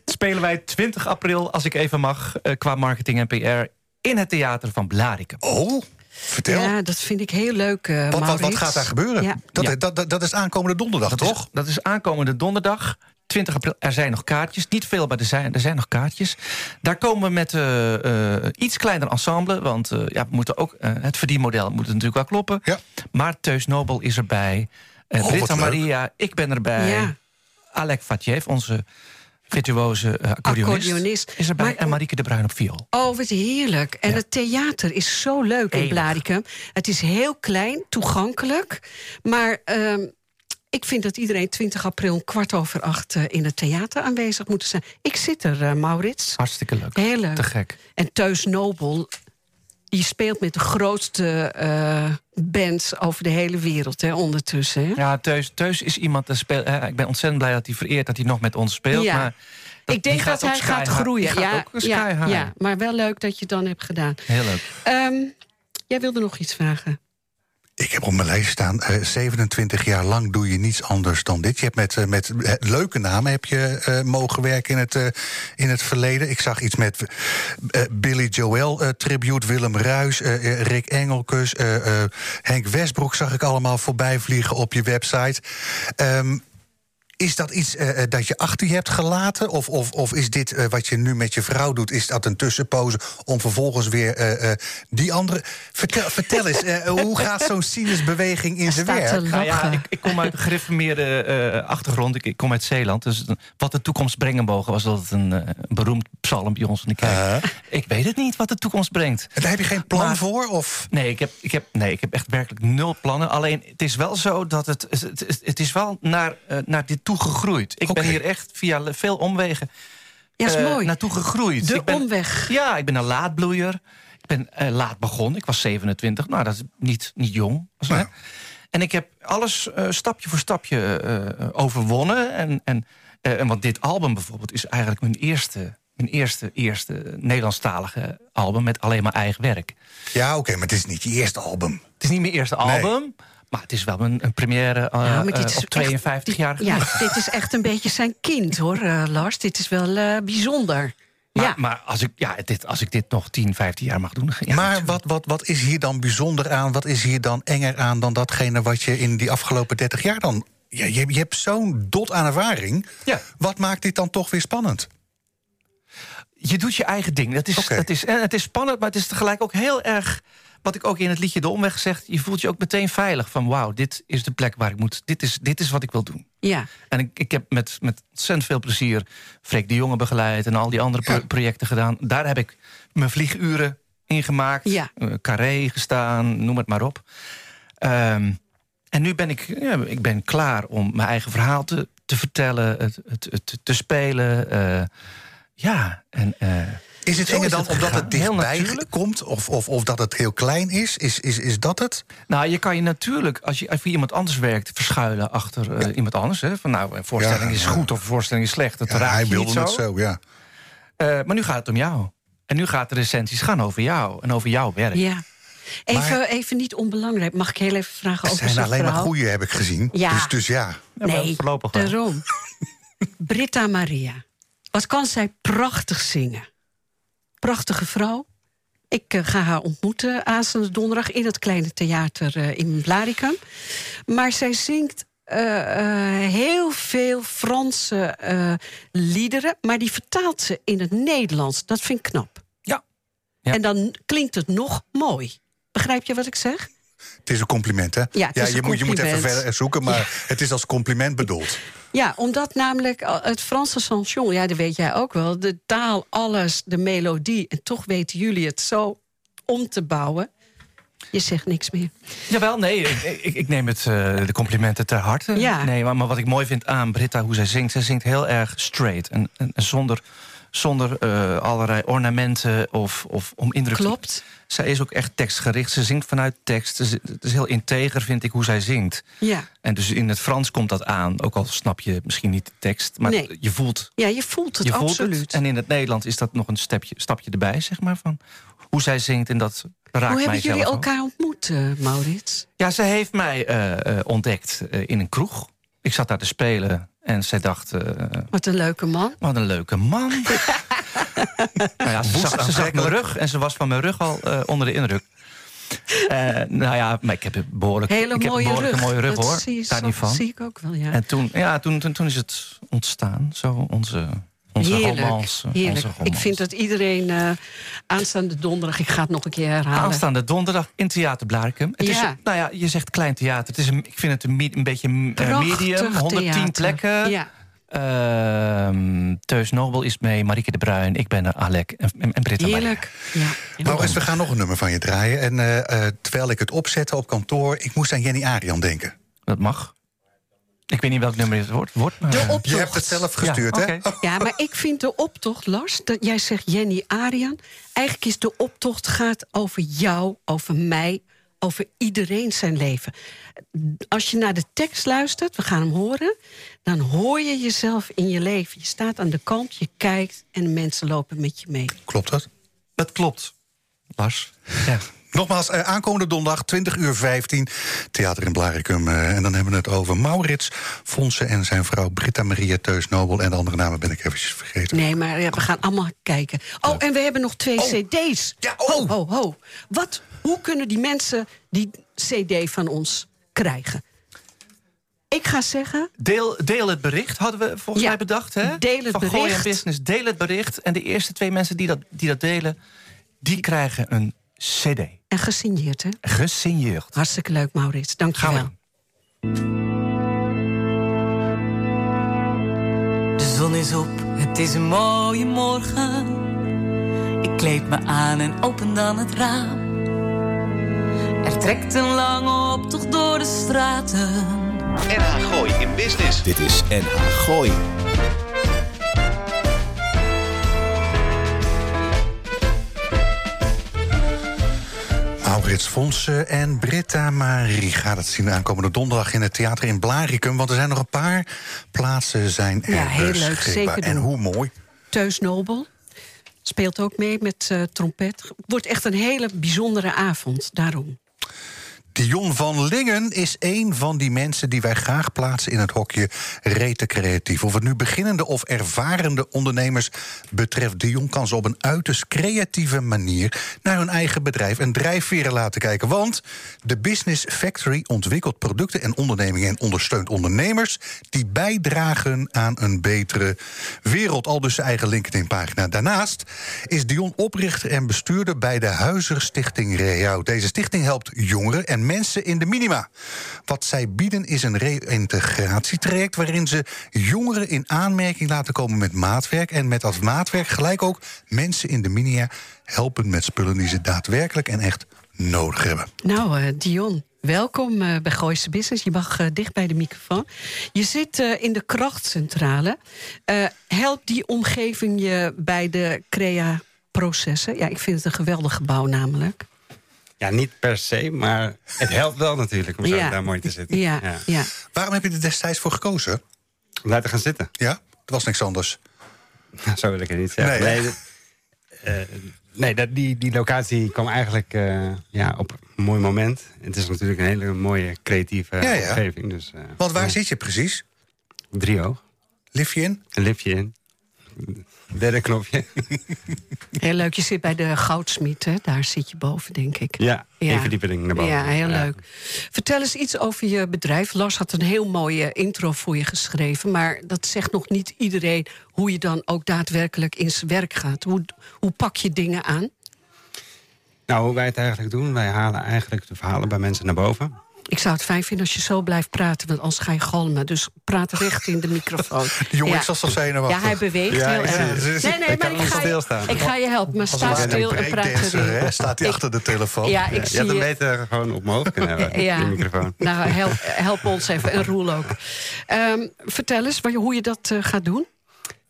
spelen wij 20 april, als ik even mag, qua marketing en PR, in het theater van Blarikum. Oh, vertel. Ja, dat vind ik heel leuk, eh wat, wat, wat gaat daar gebeuren? Ja. Dat, Ja. dat, dat, dat is aankomende donderdag, Dat toch? Is, dat is aankomende donderdag. 20 april, er zijn nog kaartjes. Niet veel, maar er zijn, er zijn nog kaartjes. Daar komen we met eh, eh, iets kleiner ensemble. Want eh, ja, we moeten ook, eh, het verdienmodel moet natuurlijk wel kloppen. Ja. Maar Teus Nobel is erbij. Uh, Oh, Britta leuk. Maria, ik ben erbij. Ja. Alec Fatjev, onze virtuoze eh, accordeonist, Accordeonist. is erbij. Maar- en Marieke de Bruin op viool. Oh, wat heerlijk. En Ja. het theater is zo leuk in. Blaricum. Het is heel klein, toegankelijk. Maar ehm, ik vind dat iedereen 20 april kwart over acht... eh, in het theater aanwezig moet zijn. Ik zit er, eh, Maurits. Hartstikke leuk. Heel leuk. Te gek. En Teus Nobel, die speelt met de grootste eh, bands over de hele wereld hè, ondertussen. Hè? Ja, Teus, Teus is iemand... Dat speelt, eh, ik ben ontzettend blij dat hij vereert dat hij nog met ons speelt. Ja. Maar ik denk dat hij gaat groeien. Gaat ja, ook ja, maar wel leuk dat je het dan hebt gedaan. Heel leuk. Ehm, jij wilde nog iets vragen. Ik heb op mijn lijst staan, eh, 27 jaar lang doe je niets anders dan dit. Je hebt met, eh, met eh, leuke namen heb je eh, mogen werken in het, eh, in het verleden. Ik zag iets met eh, Billy Joel eh, tribute, Willem Ruis, eh, eh, Rick Engelkes, eh, eh, Henk Westbroek zag ik allemaal voorbij vliegen op je website. Ehm, is dat iets eh, eh, dat je achter je hebt gelaten? Of, of, of is dit eh, wat je nu met je vrouw doet, is dat een tussenpoze om vervolgens weer eh, eh, die andere. Vertel, vertel eens, eh, hoe gaat zo'n sinusbeweging in zijn werk? Nou ja, ik, ik kom uit een gereformeerde eh, achtergrond. Ik, ik kom uit Zeeland. Dus wat de toekomst brengen mogen... was dat een eh, beroemd psalm bij ons in de kerk. Uh, Ik weet het niet wat de toekomst brengt. en daar heb je geen plan Maar- voor? Of? Nee ik, heb, ik heb, nee, ik heb echt werkelijk nul plannen. Alleen, het is wel zo dat het... Het, het, het is wel naar, naar dit toe gegroeid. Ik ben hier echt via veel omwegen Ja, is eh, mooi. naartoe gegroeid. De ik ben, omweg. Ja, ik ben een laadbloeier. Ik ben eh, laat begonnen. Ik was 27. Nou, dat is niet, niet jong. En ik heb alles eh, stapje voor stapje eh, overwonnen. En, en, eh, en want dit album bijvoorbeeld is eigenlijk mijn eerste... Mijn eerste, eerste Nederlandstalige album met alleen maar eigen werk. Ja, oké, maar het is niet je eerste album. Het is niet mijn eerste Nee. Maar het is wel een, een première eh, Ja, dit eh, is op echt- 52-jarige Ja, dit is echt een beetje zijn kind, hoor, eh, Lars. Dit is wel eh, bijzonder. Maar, ja. maar als, ik, ja, dit, als ik dit nog 10, 15 jaar mag doen... Ja, maar wat, wat, wat is hier dan bijzonder aan? Wat is hier dan enger aan dan datgene wat je in die afgelopen 30 jaar dan. Ja, je, je hebt zo'n dot aan ervaring. Ja. Wat maakt dit dan toch weer spannend? je doet je eigen ding. Dat is, dat is, en het is spannend, maar het is tegelijk ook heel erg... wat ik ook in het liedje De Omweg zeg... je voelt je ook meteen veilig van... wauw, dit is de plek waar ik moet... dit is, dit is wat ik wil doen. ja. En ik, ik heb met, met ontzettend veel plezier... Freek de Jonge begeleid en al die andere pro- projecten gedaan. Daar heb ik mijn vlieguren in gemaakt. Ja. Eh, Carré gestaan, noem het maar op. Ehm, en nu ben ik, ja, ik ben klaar om mijn eigen verhaal te, te vertellen... Het, het, het te spelen. eh, ja, en... eh, Is het Zo enger is dan het omdat het Heel dichtbij komt? Of, of, of dat het heel klein is? Is, is, is dat het? Nou, je kan je natuurlijk, als je voor iemand anders werkt... verschuilen achter eh, iemand anders. Hè? Van nou, een voorstelling Ja, is ja. goed of een voorstelling is slecht. Dat Ja, raakt hij wilde niet het zo. ja. Eh, maar nu gaat het om jou. En nu gaat de recensies gaan over jou en over jouw werk. ja. Even, Maar- even niet onbelangrijk. Mag ik heel even vragen Het over zijn zijn alleen maar goede, heb ik gezien. Ja. Dus, dus ja. Nee, daarom. Britta Maria. Wat kan zij prachtig zingen. Prachtige vrouw. Ik eh, ga haar ontmoeten aanstaande donderdag in het kleine theater eh, in Blaricum. Maar zij zingt eh, heel veel Franse liederen, maar die vertaalt ze in het Nederlands. Dat vind ik knap. Ja. Ja. En dan klinkt het nog mooi. Begrijp je wat ik zeg? Het is een compliment, hè? Ja, het is je, een moet, je moet even verder zoeken, maar het is als compliment bedoeld. Ja, omdat namelijk al- het Franse chanson, ja, dat weet jij ook wel, de taal, alles, de melodie, en toch weten jullie het zo om te bouwen. Je zegt niks meer. Jawel, nee, ik, neem het, eh, de complimenten ter harte. Ja. Nee, maar, maar wat ik mooi vind aan Britta, hoe zij zingt... zij zingt heel erg straight en, en, en zonder, zonder eh, allerlei ornamenten of, of om indruk te- Klopt. Zij is ook echt tekstgericht. Ze zingt vanuit tekst. Het is heel integer, vind ik, hoe zij zingt. Ja. En dus in het Frans komt dat aan. Ook al snap je misschien niet de tekst. Maar Nee. je voelt, ja, je voelt het je voelt absoluut. het. En in het Nederlands is dat nog een stapje, stapje erbij, zeg maar. Van hoe zij zingt en dat raakt Hoe hebben jullie ook. elkaar ontmoet, eh, Maurits? Ja, ze heeft mij eh, ontdekt in een kroeg. Ik zat daar te spelen en zij dacht... eh, Wat een leuke man. wat een leuke man. nou ja, ze zag, ze zag mijn rug en ze was van mijn rug al eh, onder de indruk. Eh, nou ja, maar ik heb een behoorlijk, Hele ik heb een mooie rug. mooie rug, dat hoor. Zie, je Daar zo- niet van. zie ik ook wel, ja. En toen, ja, toen, toen, toen is het ontstaan, zo onze, onze Heerlijk, romance. heerlijk. Onze Ik vind dat iedereen eh, aanstaande donderdag... ik ga het nog een keer herhalen. Aanstaande donderdag in Theater Blaricum. Het is, Ja. een- nou ja, je zegt klein theater. Het is een, ik vind het een, beetje eh, Prachtig medium. 110 theater. plekken. Ja. Ehm, Teus Nobel is mee, Marieke de Bruin, ik ben er, Alec en, en, en Britta. Heerlijk. Ja. Maurits, we gaan nog een nummer van je draaien. En eh, eh, terwijl ik het opzette op kantoor, ik moest aan Jenny Arian denken. Dat mag. Ik weet niet welk nummer het wordt. wordt maar, De optocht. Je hebt het zelf gestuurd, Ja, hè? Ja, maar ik vind de optocht, Lars, dat jij zegt Jenny Arian. Eigenlijk is de optocht gaat over jou, over mij, over iedereen zijn leven. Als je naar de tekst luistert, we gaan hem horen, dan hoor je jezelf in je leven. Je staat aan de kant, je kijkt en de mensen lopen met je mee. Klopt dat? Dat klopt. Lars. Ja. Nogmaals, eh, aankomende donderdag, 20 uur 15, Theater in Blaricum. eh, en dan hebben we het over Maurits Fonsen en zijn vrouw Britta Maria Teus Nobel. En de andere namen ben ik eventjes vergeten. Nee, maar ja, we gaan allemaal kijken. Oh, en we hebben nog twee Oh. cd's. Ja, oh. Ho, ho, ho. Wat, hoe kunnen die mensen die cd van ons krijgen? Ik ga zeggen, Deel, deel het bericht, hadden we volgens Ja, mij bedacht. Hè? deel het Van Gooi bericht. Business, deel het bericht. En de eerste twee mensen die dat, die dat delen, die krijgen een cd. en gesigneerd, hè? Gesigneerd. Hartstikke leuk, Maurits. Dank je wel. De zon is op, het is een mooie morgen. Ik kleed me aan en open dan het raam. Er trekt een lange optocht door de straten. NH Gooi in Business. Dit is NH Gooi. Maurits Fonsen en Britta Marie gaat het zien aankomende donderdag in het theater in Blaricum. Want er zijn nog een paar plaatsen zijn er Ja, heel leuk, zeker En hoe mooi. Teus Nobel speelt ook mee met eh, trompet. Wordt echt een hele bijzondere avond, daarom. Dion van Lingen is een van die mensen die wij graag plaatsen in het hokje rete creatief. Of het nu beginnende of ervarende ondernemers betreft. Dion kan ze op een uiterst creatieve manier naar hun eigen bedrijf en drijfveren laten kijken. Want de Business Factory ontwikkelt producten en ondernemingen en ondersteunt ondernemers die bijdragen aan een betere wereld. Al dus zijn eigen LinkedIn-pagina. Daarnaast is Dion oprichter en bestuurder bij de Huizer-Stichting Rehoud. Deze stichting helpt jongeren en mensen in de minima. Wat zij bieden is een reïntegratietraject waarin ze jongeren in aanmerking laten komen met maatwerk. En met dat maatwerk gelijk ook mensen in de minima helpen met spullen die ze daadwerkelijk en echt nodig hebben. Nou, eh, Dion, welkom eh, bij Gooise Business. Je mag eh, dicht bij de microfoon. Je zit in de krachtcentrale. Helpt die omgeving je bij de crea-processen? Ja, ik vind het een geweldig gebouw namelijk. Ja, niet per se, maar het helpt wel natuurlijk om zo Ja. daar mooi te zitten. Ja, ja. Waarom heb je er destijds voor gekozen? Om daar te gaan zitten. Ja, er was niks anders. Zo wil ik het niet zeggen. Nee? Nee, dat- eh, nee dat, die, die locatie kwam eigenlijk eh, ja, op een mooi moment. Het is natuurlijk een hele mooie creatieve Ja, ja. omgeving. Dus, eh, Want waar ja. zit je precies? Driehoog. Lift je in? Een liftje in. Derde knopje. Heel leuk. Je zit bij de goudsmiet, hè? Daar zit je boven, denk ik. Ja, Ja. verdieping naar boven. Ja, heel leuk. Vertel eens iets over je bedrijf. Lars had een heel mooie intro voor je geschreven. Maar dat zegt nog niet iedereen hoe je dan ook daadwerkelijk in zijn werk gaat. Hoe, hoe pak je dingen aan? Nou, hoe wij het eigenlijk doen, wij halen eigenlijk de verhalen bij mensen naar boven. Ik zou het fijn vinden als je zo blijft praten, want anders ga je galmen. Dus praat recht in de microfoon. Die jongen Ja. is alsof zenuwachtig. Ja, hij beweegt Ja, heel ik erg. Nee, nee, ik maar ik ga, je, ik ga je helpen. Maar sta stil en praat erin. staat hij Ik- achter de telefoon. Ja, ik Je zie hem je. beter gewoon hoofd kunnen hebben, Ja. die microfoon. Nou, help, help ons even. En Roel ook. Ehm, vertel eens je- hoe je dat eh, gaat doen.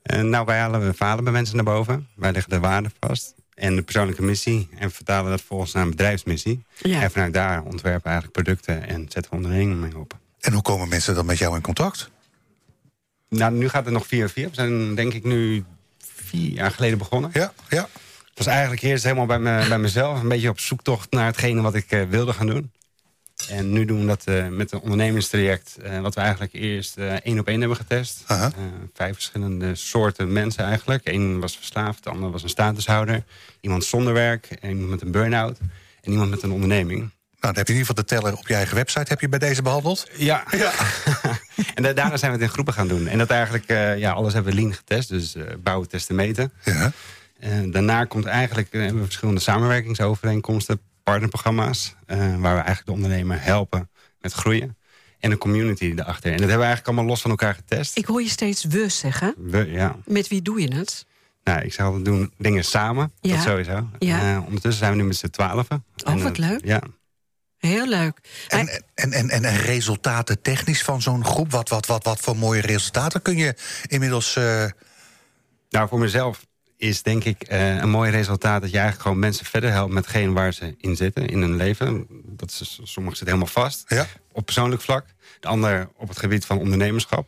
En nou, wij halen verhalen bij mensen naar boven. Wij leggen de waarde vast. En de persoonlijke missie. En vertalen dat volgens naar een bedrijfsmissie. Ja. En vanuit daar ontwerpen we eigenlijk producten en zetten we ondernemingen mee op. En hoe komen mensen dan met jou in contact? Nou, nu gaat het nog via via. We zijn denk ik nu vier jaar geleden begonnen. Ja, ja. Het was eigenlijk eerst helemaal bij, me, bij mezelf. Een beetje op zoektocht naar hetgene wat ik eh, wilde gaan doen. En nu doen we dat eh, met een ondernemingstraject. eh, wat we eigenlijk eerst eh, één op één hebben getest. Vijf verschillende soorten mensen eigenlijk. Eén was verslaafd, de ander was een statushouder. Iemand zonder werk, en iemand met een burn-out. En iemand met een onderneming. Nou, dan heb je in ieder geval de teller op je eigen website heb je bij deze behandeld. Ja. en da- daarna zijn we het in groepen gaan doen. En dat eigenlijk, ja, alles hebben we lean getest. Dus bouwen, testen, meten. Ja. En daarna komt eigenlijk, hebben we verschillende samenwerkingsovereenkomsten, partnerprogramma's, eh, waar we eigenlijk de ondernemer helpen met groeien. En een community erachter. En dat hebben we eigenlijk allemaal los van elkaar getest. Ik hoor je steeds we zeggen. We, ja. Met wie doe je het? Nou, ik zou altijd doen dingen samen. Ja. Dat sowieso. Ja. Eh, ondertussen zijn we nu met z'n twaalfen. Oh, En, wat eh, leuk. Ja. Heel leuk. En, en, en, en, en resultaten technisch van zo'n groep? Wat, wat, wat, wat voor mooie resultaten kun je inmiddels... eh, Nou, voor mezelf is denk ik eh, een mooi resultaat... dat je eigenlijk gewoon mensen verder helpt met hetgeen waar ze in zitten, in hun leven. Dat is, sommigen zitten helemaal vast, Ja. op persoonlijk vlak. De ander op het gebied van ondernemerschap.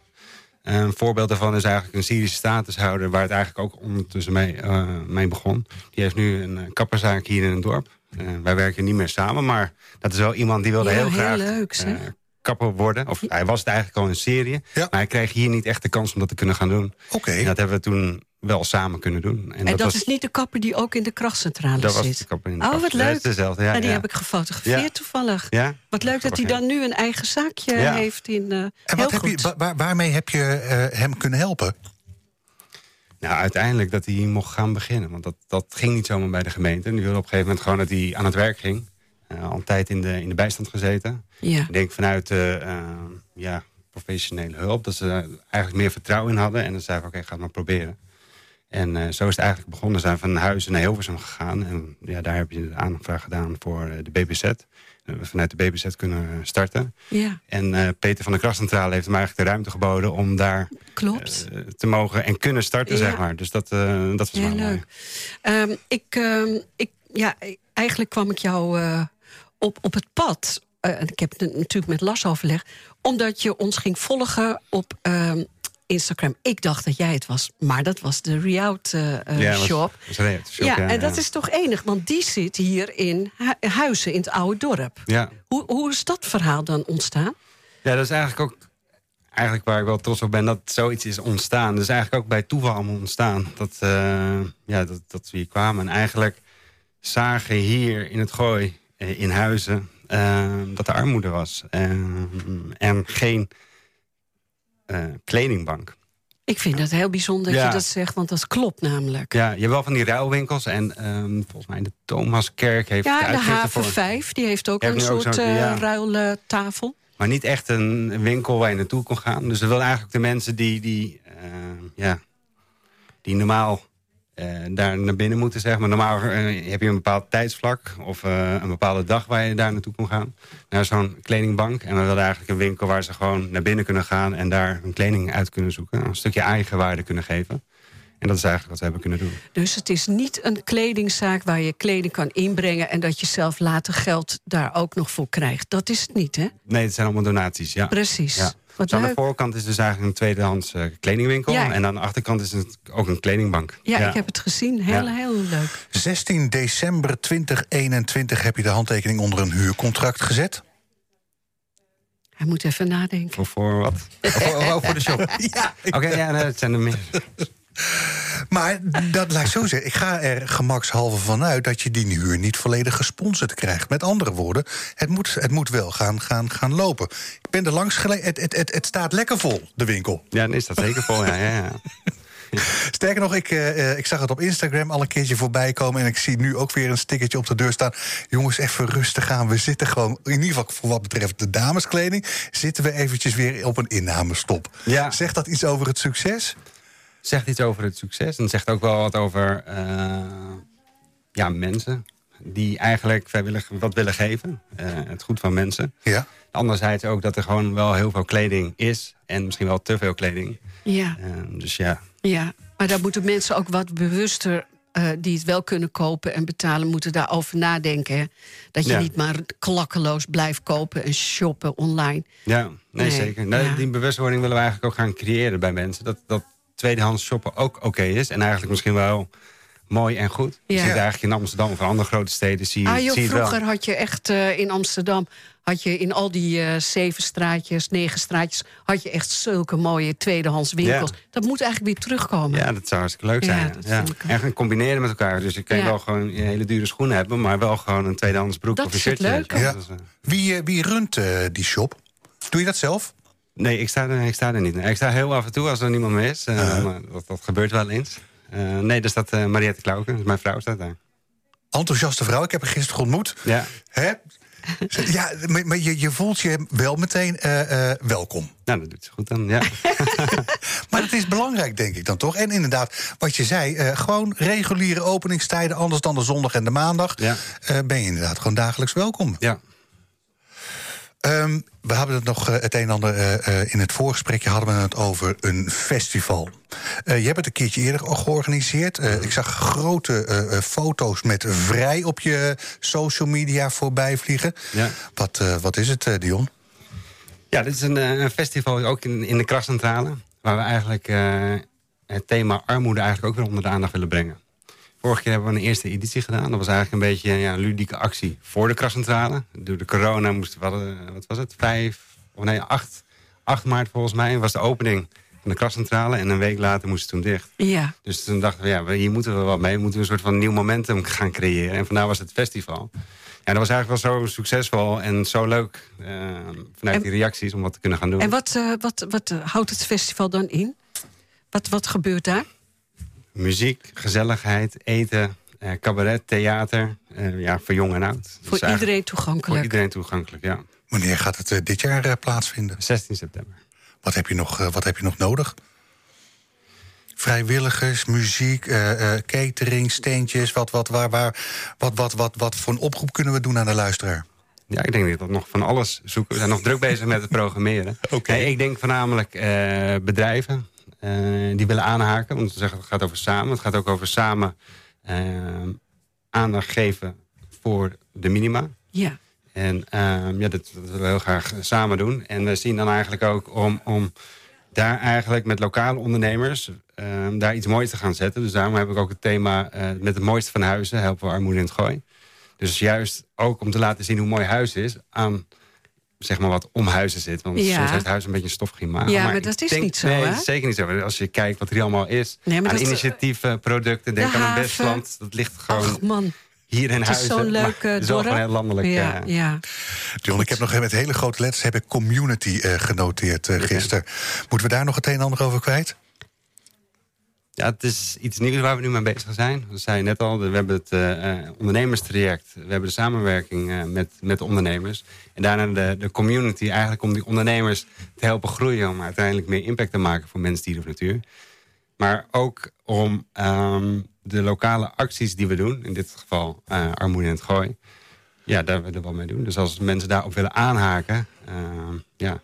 Eh, Een voorbeeld daarvan is eigenlijk een Syrische statushouder... waar het eigenlijk ook ondertussen mee, eh, mee begon. Die heeft nu een kapperzaak hier in het dorp. Eh, wij werken niet meer samen, maar dat is wel iemand die wilde Ja, heel heel graag... leuk, eh, kapper worden. Of hij was het eigenlijk al in Syrië. Ja. Maar hij kreeg hier niet echt de kans om dat te kunnen gaan doen. Oké. En dat hebben we toen wel samen kunnen doen. En, En dat, was, is niet de kapper die ook in de krachtcentrale dat was zit. de kapper in de oh, wat Dat is leuk. dezelfde, ja, En die ja. heb ik gefotografeerd Ja. toevallig. Ja? Wat leuk dat hij dan nu een eigen zaakje Ja. heeft in. eh en heel wat heb je, waar- waarmee heb je eh, hem kunnen helpen? Nou, uiteindelijk dat hij mocht gaan beginnen. Want dat, dat ging niet zomaar bij de gemeente. En die wilde op een gegeven moment gewoon dat hij aan het werk ging. Eh, al een tijd in de, in de bijstand gezeten. Ja. Ik denk vanuit ja, professionele hulp. Dat ze daar eigenlijk meer vertrouwen in hadden. En dan zeiden we, oké, ga het maar proberen. En eh, zo is het eigenlijk begonnen. We zijn van Huizen naar Hilversum gegaan. En ja, daar heb je de aanvraag gedaan voor eh, de BBZ. En we vanuit de BBZ kunnen starten. ja, En eh, Peter van de Krachtcentrale heeft hem eigenlijk de ruimte geboden... om daar klopt. eh, te mogen en kunnen starten, Ja. zeg maar. Dus dat, eh, dat was Heel wel mooi. leuk. Ehm, ik, ehm, ik, ja, eigenlijk kwam ik jou eh, op, op het pad. eh, ik heb het natuurlijk met Lars overlegd. Omdat je ons ging volgen op ehm, Instagram. Ik dacht dat jij het was, maar dat was de Reout eh, Ja, shop. was een shop, ja, ja, en dat is toch enig, want die zit hier in Hu- Huizen, in het oude dorp. Ja. Hoe, hoe is dat verhaal dan ontstaan? ja, dat is eigenlijk ook eigenlijk waar ik wel trots op ben... dat zoiets is ontstaan. Is eigenlijk ook bij toeval allemaal ontstaan. Dat, eh, ja, dat, dat we hier kwamen. En eigenlijk zagen hier in het gooi, eh, in Huizen... dat er armoede was. Eh, en geen eh, kledingbank. Ik vind het heel bijzonder dat Ja. je dat zegt, want dat klopt namelijk. Ja, je hebt wel van die ruilwinkels. En ehm, volgens mij de Thomaskerk heeft Ja, de de haven voor. 5, die heeft ook Heeft een ook soort zo'n- eh, ja. ruiltafel. Maar niet echt een winkel waar je naartoe kon gaan. Dus we wilden eigenlijk de mensen die, die, eh, ja, die normaal daar naar binnen moeten, zeg maar. Normaal eh, heb je een bepaald tijdsvlak of eh, een bepaalde dag waar je daar naartoe kon gaan. Naar zo'n kledingbank. En we wilden eigenlijk een winkel waar ze gewoon naar binnen kunnen gaan... en daar een kleding uit kunnen zoeken. Een stukje eigenwaarde kunnen geven. En dat is eigenlijk wat we hebben kunnen doen. Dus het is niet een kledingzaak waar je kleding kan inbrengen... en dat je zelf later geld daar ook nog voor krijgt. Dat is het niet, hè? Nee, het zijn allemaal donaties, ja. Precies. Ja. Wat Dus aan de voorkant is dus eigenlijk een tweedehands eh, kledingwinkel. Ja. En aan de achterkant is het ook een kledingbank. Ja, ik heb het gezien. Heel, Ja. heel leuk. 16 december 2021 heb je de handtekening onder een huurcontract gezet. Hij moet even nadenken. Voor, voor wat? Voor, voor de shop? Ja. Oké, ja, nee, het zijn er meer. Maar dat laat ik zo zeggen. Ik ga er gemakshalve van uit dat je die huur niet volledig gesponsord krijgt. Met andere woorden, het moet, het moet wel gaan, gaan, gaan lopen. Ik ben er langs geleden. Het, het, het, het staat lekker vol, de winkel. Ja, dan is dat zeker vol. Ja, ja, ja. Sterker nog, ik, eh, eh, ik zag het op Instagram al een keertje voorbij komen... en ik zie nu ook weer een stickertje op de deur staan. Jongens, even rustig aan. We zitten gewoon, in ieder geval voor wat betreft de dameskleding... zitten we eventjes weer op een innamestop. Ja. Zegt dat iets over het succes? Zegt iets over het succes en zegt ook wel wat over eh, ja, mensen... die eigenlijk vrijwillig wat willen geven. Eh, het goed van mensen. Ja. Anderzijds ook dat er gewoon wel heel veel kleding is... en misschien wel te veel kleding. Ja, Eh, dus ja, ja. Maar daar moeten mensen ook wat bewuster... eh, die het wel kunnen kopen en betalen, moeten daarover nadenken. hè. Dat je Ja. niet maar klakkeloos blijft kopen en shoppen online. Ja, nee, Nee, zeker. Ja. Die bewustwording willen we eigenlijk ook gaan creëren bij mensen. Dat, dat tweedehands shoppen ook oké is. En eigenlijk misschien wel mooi en goed. Je Ja. ziet eigenlijk in Amsterdam of andere grote steden zie je, Ah joh, zie je het wel. vroeger had je echt eh, in Amsterdam... had je in al die eh, zeven straatjes, negen straatjes... had je echt zulke mooie tweedehands winkels. Ja. Dat moet eigenlijk weer terugkomen. Ja, dat zou hartstikke leuk zijn. Ja. En gaan combineren met elkaar. Dus je kan Ja. wel gewoon een hele dure schoenen hebben... maar wel gewoon een tweedehands broek Dat of een is het shirtje. leuke. Ja. Dat is, eh, Wie, wie runt die shop? Doe je dat zelf? Nee, ik sta, er, ik sta er niet. Ik sta heel af en toe als er niemand meer is. Eh, maar dat, dat gebeurt wel eens. Eh, nee, daar staat uh, Mariette Klauken. Dus mijn vrouw staat daar. Enthousiaste vrouw, ik heb haar gisteren ontmoet. Ja, Hè? Ja, maar, je, je voelt je wel meteen eh, eh, welkom. nou, dat doet ze goed dan. Ja. Maar dat is belangrijk, denk ik dan toch? En inderdaad, wat je zei, eh, gewoon reguliere openingstijden... anders dan de zondag en de maandag... Ja. eh, ben je inderdaad gewoon dagelijks welkom. ja. Ehm, we hadden het nog eh, het een en ander eh, eh, in het voorgesprekje hadden we het over een festival. Je hebt het een keertje eerder georganiseerd. Ik zag grote foto's met vrij op je social media voorbij vliegen. Ja. Wat, wat is het, Dion? Ja, dit is een, een festival ook in, in de Krascentrale. Waar we eigenlijk het thema armoede eigenlijk ook weer onder de aandacht willen brengen. Vorige keer hebben we een eerste editie gedaan. Dat was eigenlijk een beetje ja, een ludieke actie voor de Krascentrale. Door de corona moesten we, hadden, wat was het, vijf, of nee, acht, 8 maart volgens mij was de opening van de Krascentrale. En een week later moesten ze toen dicht. Ja. Dus toen dachten we, ja, we- hier moeten we wat mee. We moeten een soort van nieuw momentum gaan creëren. En vandaar was het festival. Ja, dat was eigenlijk wel zo succesvol en zo leuk eh, vanuit En- die reacties om wat te kunnen gaan doen. En wat, eh, wat, wat eh, houdt het festival dan in? Wat, wat gebeurt daar? Muziek, gezelligheid, eten, eh, cabaret, theater. eh, ja, voor jong en oud. Dus Voor iedereen Voor toegankelijk. iedereen toegankelijk, ja. Wanneer gaat het eh, dit jaar plaatsvinden? 16 september. Wat heb je nog, wat heb je nog nodig? Vrijwilligers, muziek, eh, eh, catering, steentjes. Wat, wat, waar, waar, wat, wat, wat, wat voor een oproep kunnen we doen aan de luisteraar? Ja, ik denk dat we nog van alles zoeken. We zijn nog druk bezig met het programmeren. Oké. Nee, ik denk voornamelijk eh, bedrijven die willen aanhaken. Want we zeggen het gaat over samen. Het gaat ook over samen eh, aandacht geven voor de minima. Ja. En ehm, ja, dat, dat willen we heel graag samen doen. En we zien dan eigenlijk ook om, om daar eigenlijk met lokale ondernemers... ehm, daar iets moois te gaan zetten. Dus daarom heb ik ook het thema eh, met het mooiste van huizen... helpen we armoede in het gooi. Dus juist ook om te laten zien hoe mooi huis is... aan zeg maar wat om huizen zit. Want Ja. soms heeft huis een beetje een stoffig imago. Ja, maar dat is denk- niet zo, Nee, hè? zeker niet zo. Als je kijkt wat er hier allemaal is... Nee, maar aan dat- initiatieven, producten, denk De aan het. Westland. Dat ligt gewoon Ach man, hier in het is huizen. zo'n maar leuk eh, het is wel dorp. gewoon heel landelijk. Ja, eh, ja. John, ik heb nog met hele grote letters heb ik community eh, genoteerd eh, gisteren. Moeten we daar nog het een en ander over kwijt? Ja, het is iets nieuws waar we nu mee bezig zijn. Dat zei net al, we hebben het eh, eh, ondernemerstraject. We hebben de samenwerking eh, met, met de ondernemers. En daarna de, de community, eigenlijk om die ondernemers te helpen groeien... om uiteindelijk meer impact te maken voor mens, dier of natuur. Maar ook om ehm, de lokale acties die we doen... in dit geval armoede in het gooi... ja, daar willen we wel mee doen. Dus als mensen daarop willen aanhaken... ehm, ja,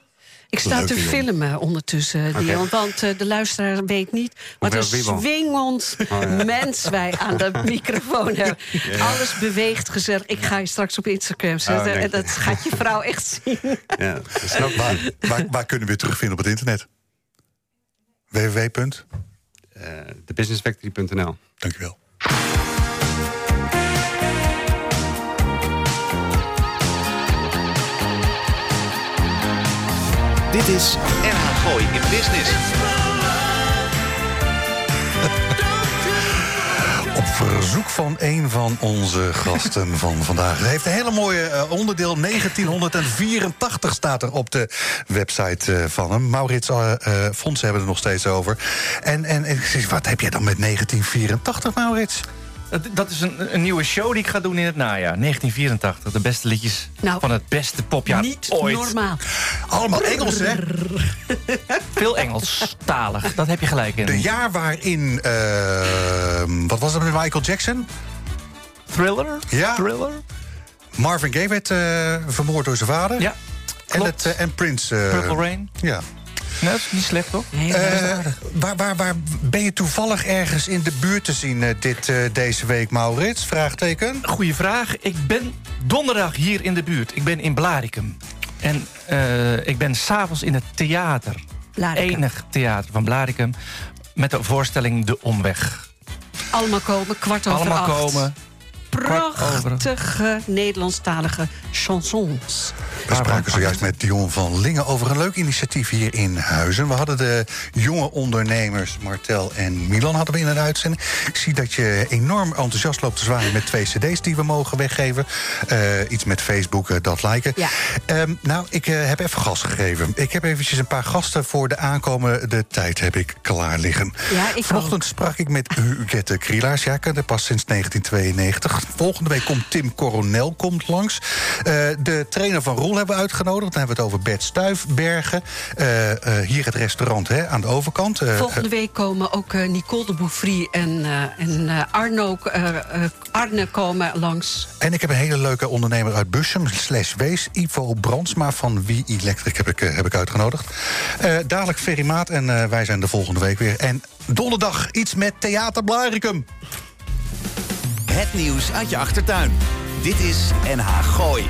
Ik sta te filmen ondertussen. Dion. Want eh, de luisteraar weet niet wat een swingend Oh, ja. mens wij aan de microfoon hebben. Alles beweegt gezellig. Ik ga je straks op Instagram zetten. dank en dat gaat je vrouw echt zien. ja dat snap ik. Waar, waar, waar kunnen we het terugvinden op het internet? www. Eh, thebusinessfactory.nl Dankjewel. Dit is NH Gooi in Business. Op verzoek van een van onze gasten van vandaag. Hij heeft een hele mooie eh, onderdeel. 1984 staat er op de website eh, van hem. Maurits uh, Fons hebben er nog steeds over. En, en, en ik zeg, wat heb jij dan met 1984, Maurits? Dat, dat is een, een nieuwe show die ik ga doen in het najaar. 1984. De beste liedjes Nou, van het beste popjaar Niet ooit. normaal. Allemaal Engels, hè? Veel Engelstalig. Dat heb je gelijk in. De jaar waarin... eh, wat was het met Michael Jackson? Thriller? Ja. Thriller? Marvin Gaye werd eh, vermoord door zijn vader. Ja. En, het, eh, en Prince. eh, Purple Rain? Ja. Nee, dat is niet slecht, toch? Nee, Eh, waar, waar, waar ben je toevallig ergens in de buurt te zien eh, dit, eh, deze week, Maurits? Vraagteken. Goeie vraag. Ik ben donderdag hier in de buurt. Ik ben in Blaricum. En eh, ik ben s'avonds in het theater. Enig theater van Blaricum. Met de voorstelling De Omweg. Allemaal komen, kwart over Allemaal acht. komen. Prachtige Nederlandstalige chansons. We spraken zojuist met Dion van Lingen over een leuk initiatief hier in Huizen. We hadden de jonge ondernemers Martel en Milan hadden we in een uitzending. Ik zie dat je enorm enthousiast loopt te zwaaien met twee cd's die we mogen weggeven. Eh, iets met Facebook, eh, dat liken. Ja. Ehm, nou, ik eh, heb even gas gegeven. Ik heb eventjes een paar gasten voor de aankomende tijd heb ik klaar liggen. Ja, ik Vanochtend sprak ik met Huguette Krielaars. Ja, ik ken pas sinds 1992. Volgende week komt Tim Coronel komt langs. De trainer van Roel hebben we uitgenodigd. Dan hebben we het over Bert Stuifbergen. Eh, eh, hier het restaurant hè, aan de overkant. Eh, Volgende week komen ook eh, Nicole de Bouffry en, eh, en eh, Arno, eh, eh, Arne komen langs. En ik heb een hele leuke ondernemer uit Bussum, slash Wees, Ivo Brandsma van Wie Electric heb ik, heb ik uitgenodigd. Eh, dadelijk Ferry Maat en eh, wij zijn de volgende week weer. En donderdag iets met Theater Blaricum. Het nieuws uit je achtertuin. Dit is NH Gooi.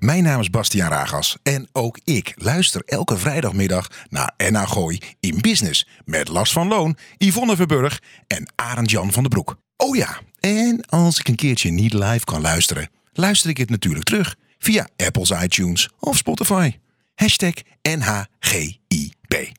mijn naam is Bastiaan Ragas en ook ik luister elke vrijdagmiddag naar Gooi in Business met Lars van Loon, Yvonne Verburg en Arend Jan van den Broek. Oh ja, en als ik een keertje niet live kan luisteren, luister ik het natuurlijk terug via Apple's iTunes of Spotify. Hashtag NHGIB.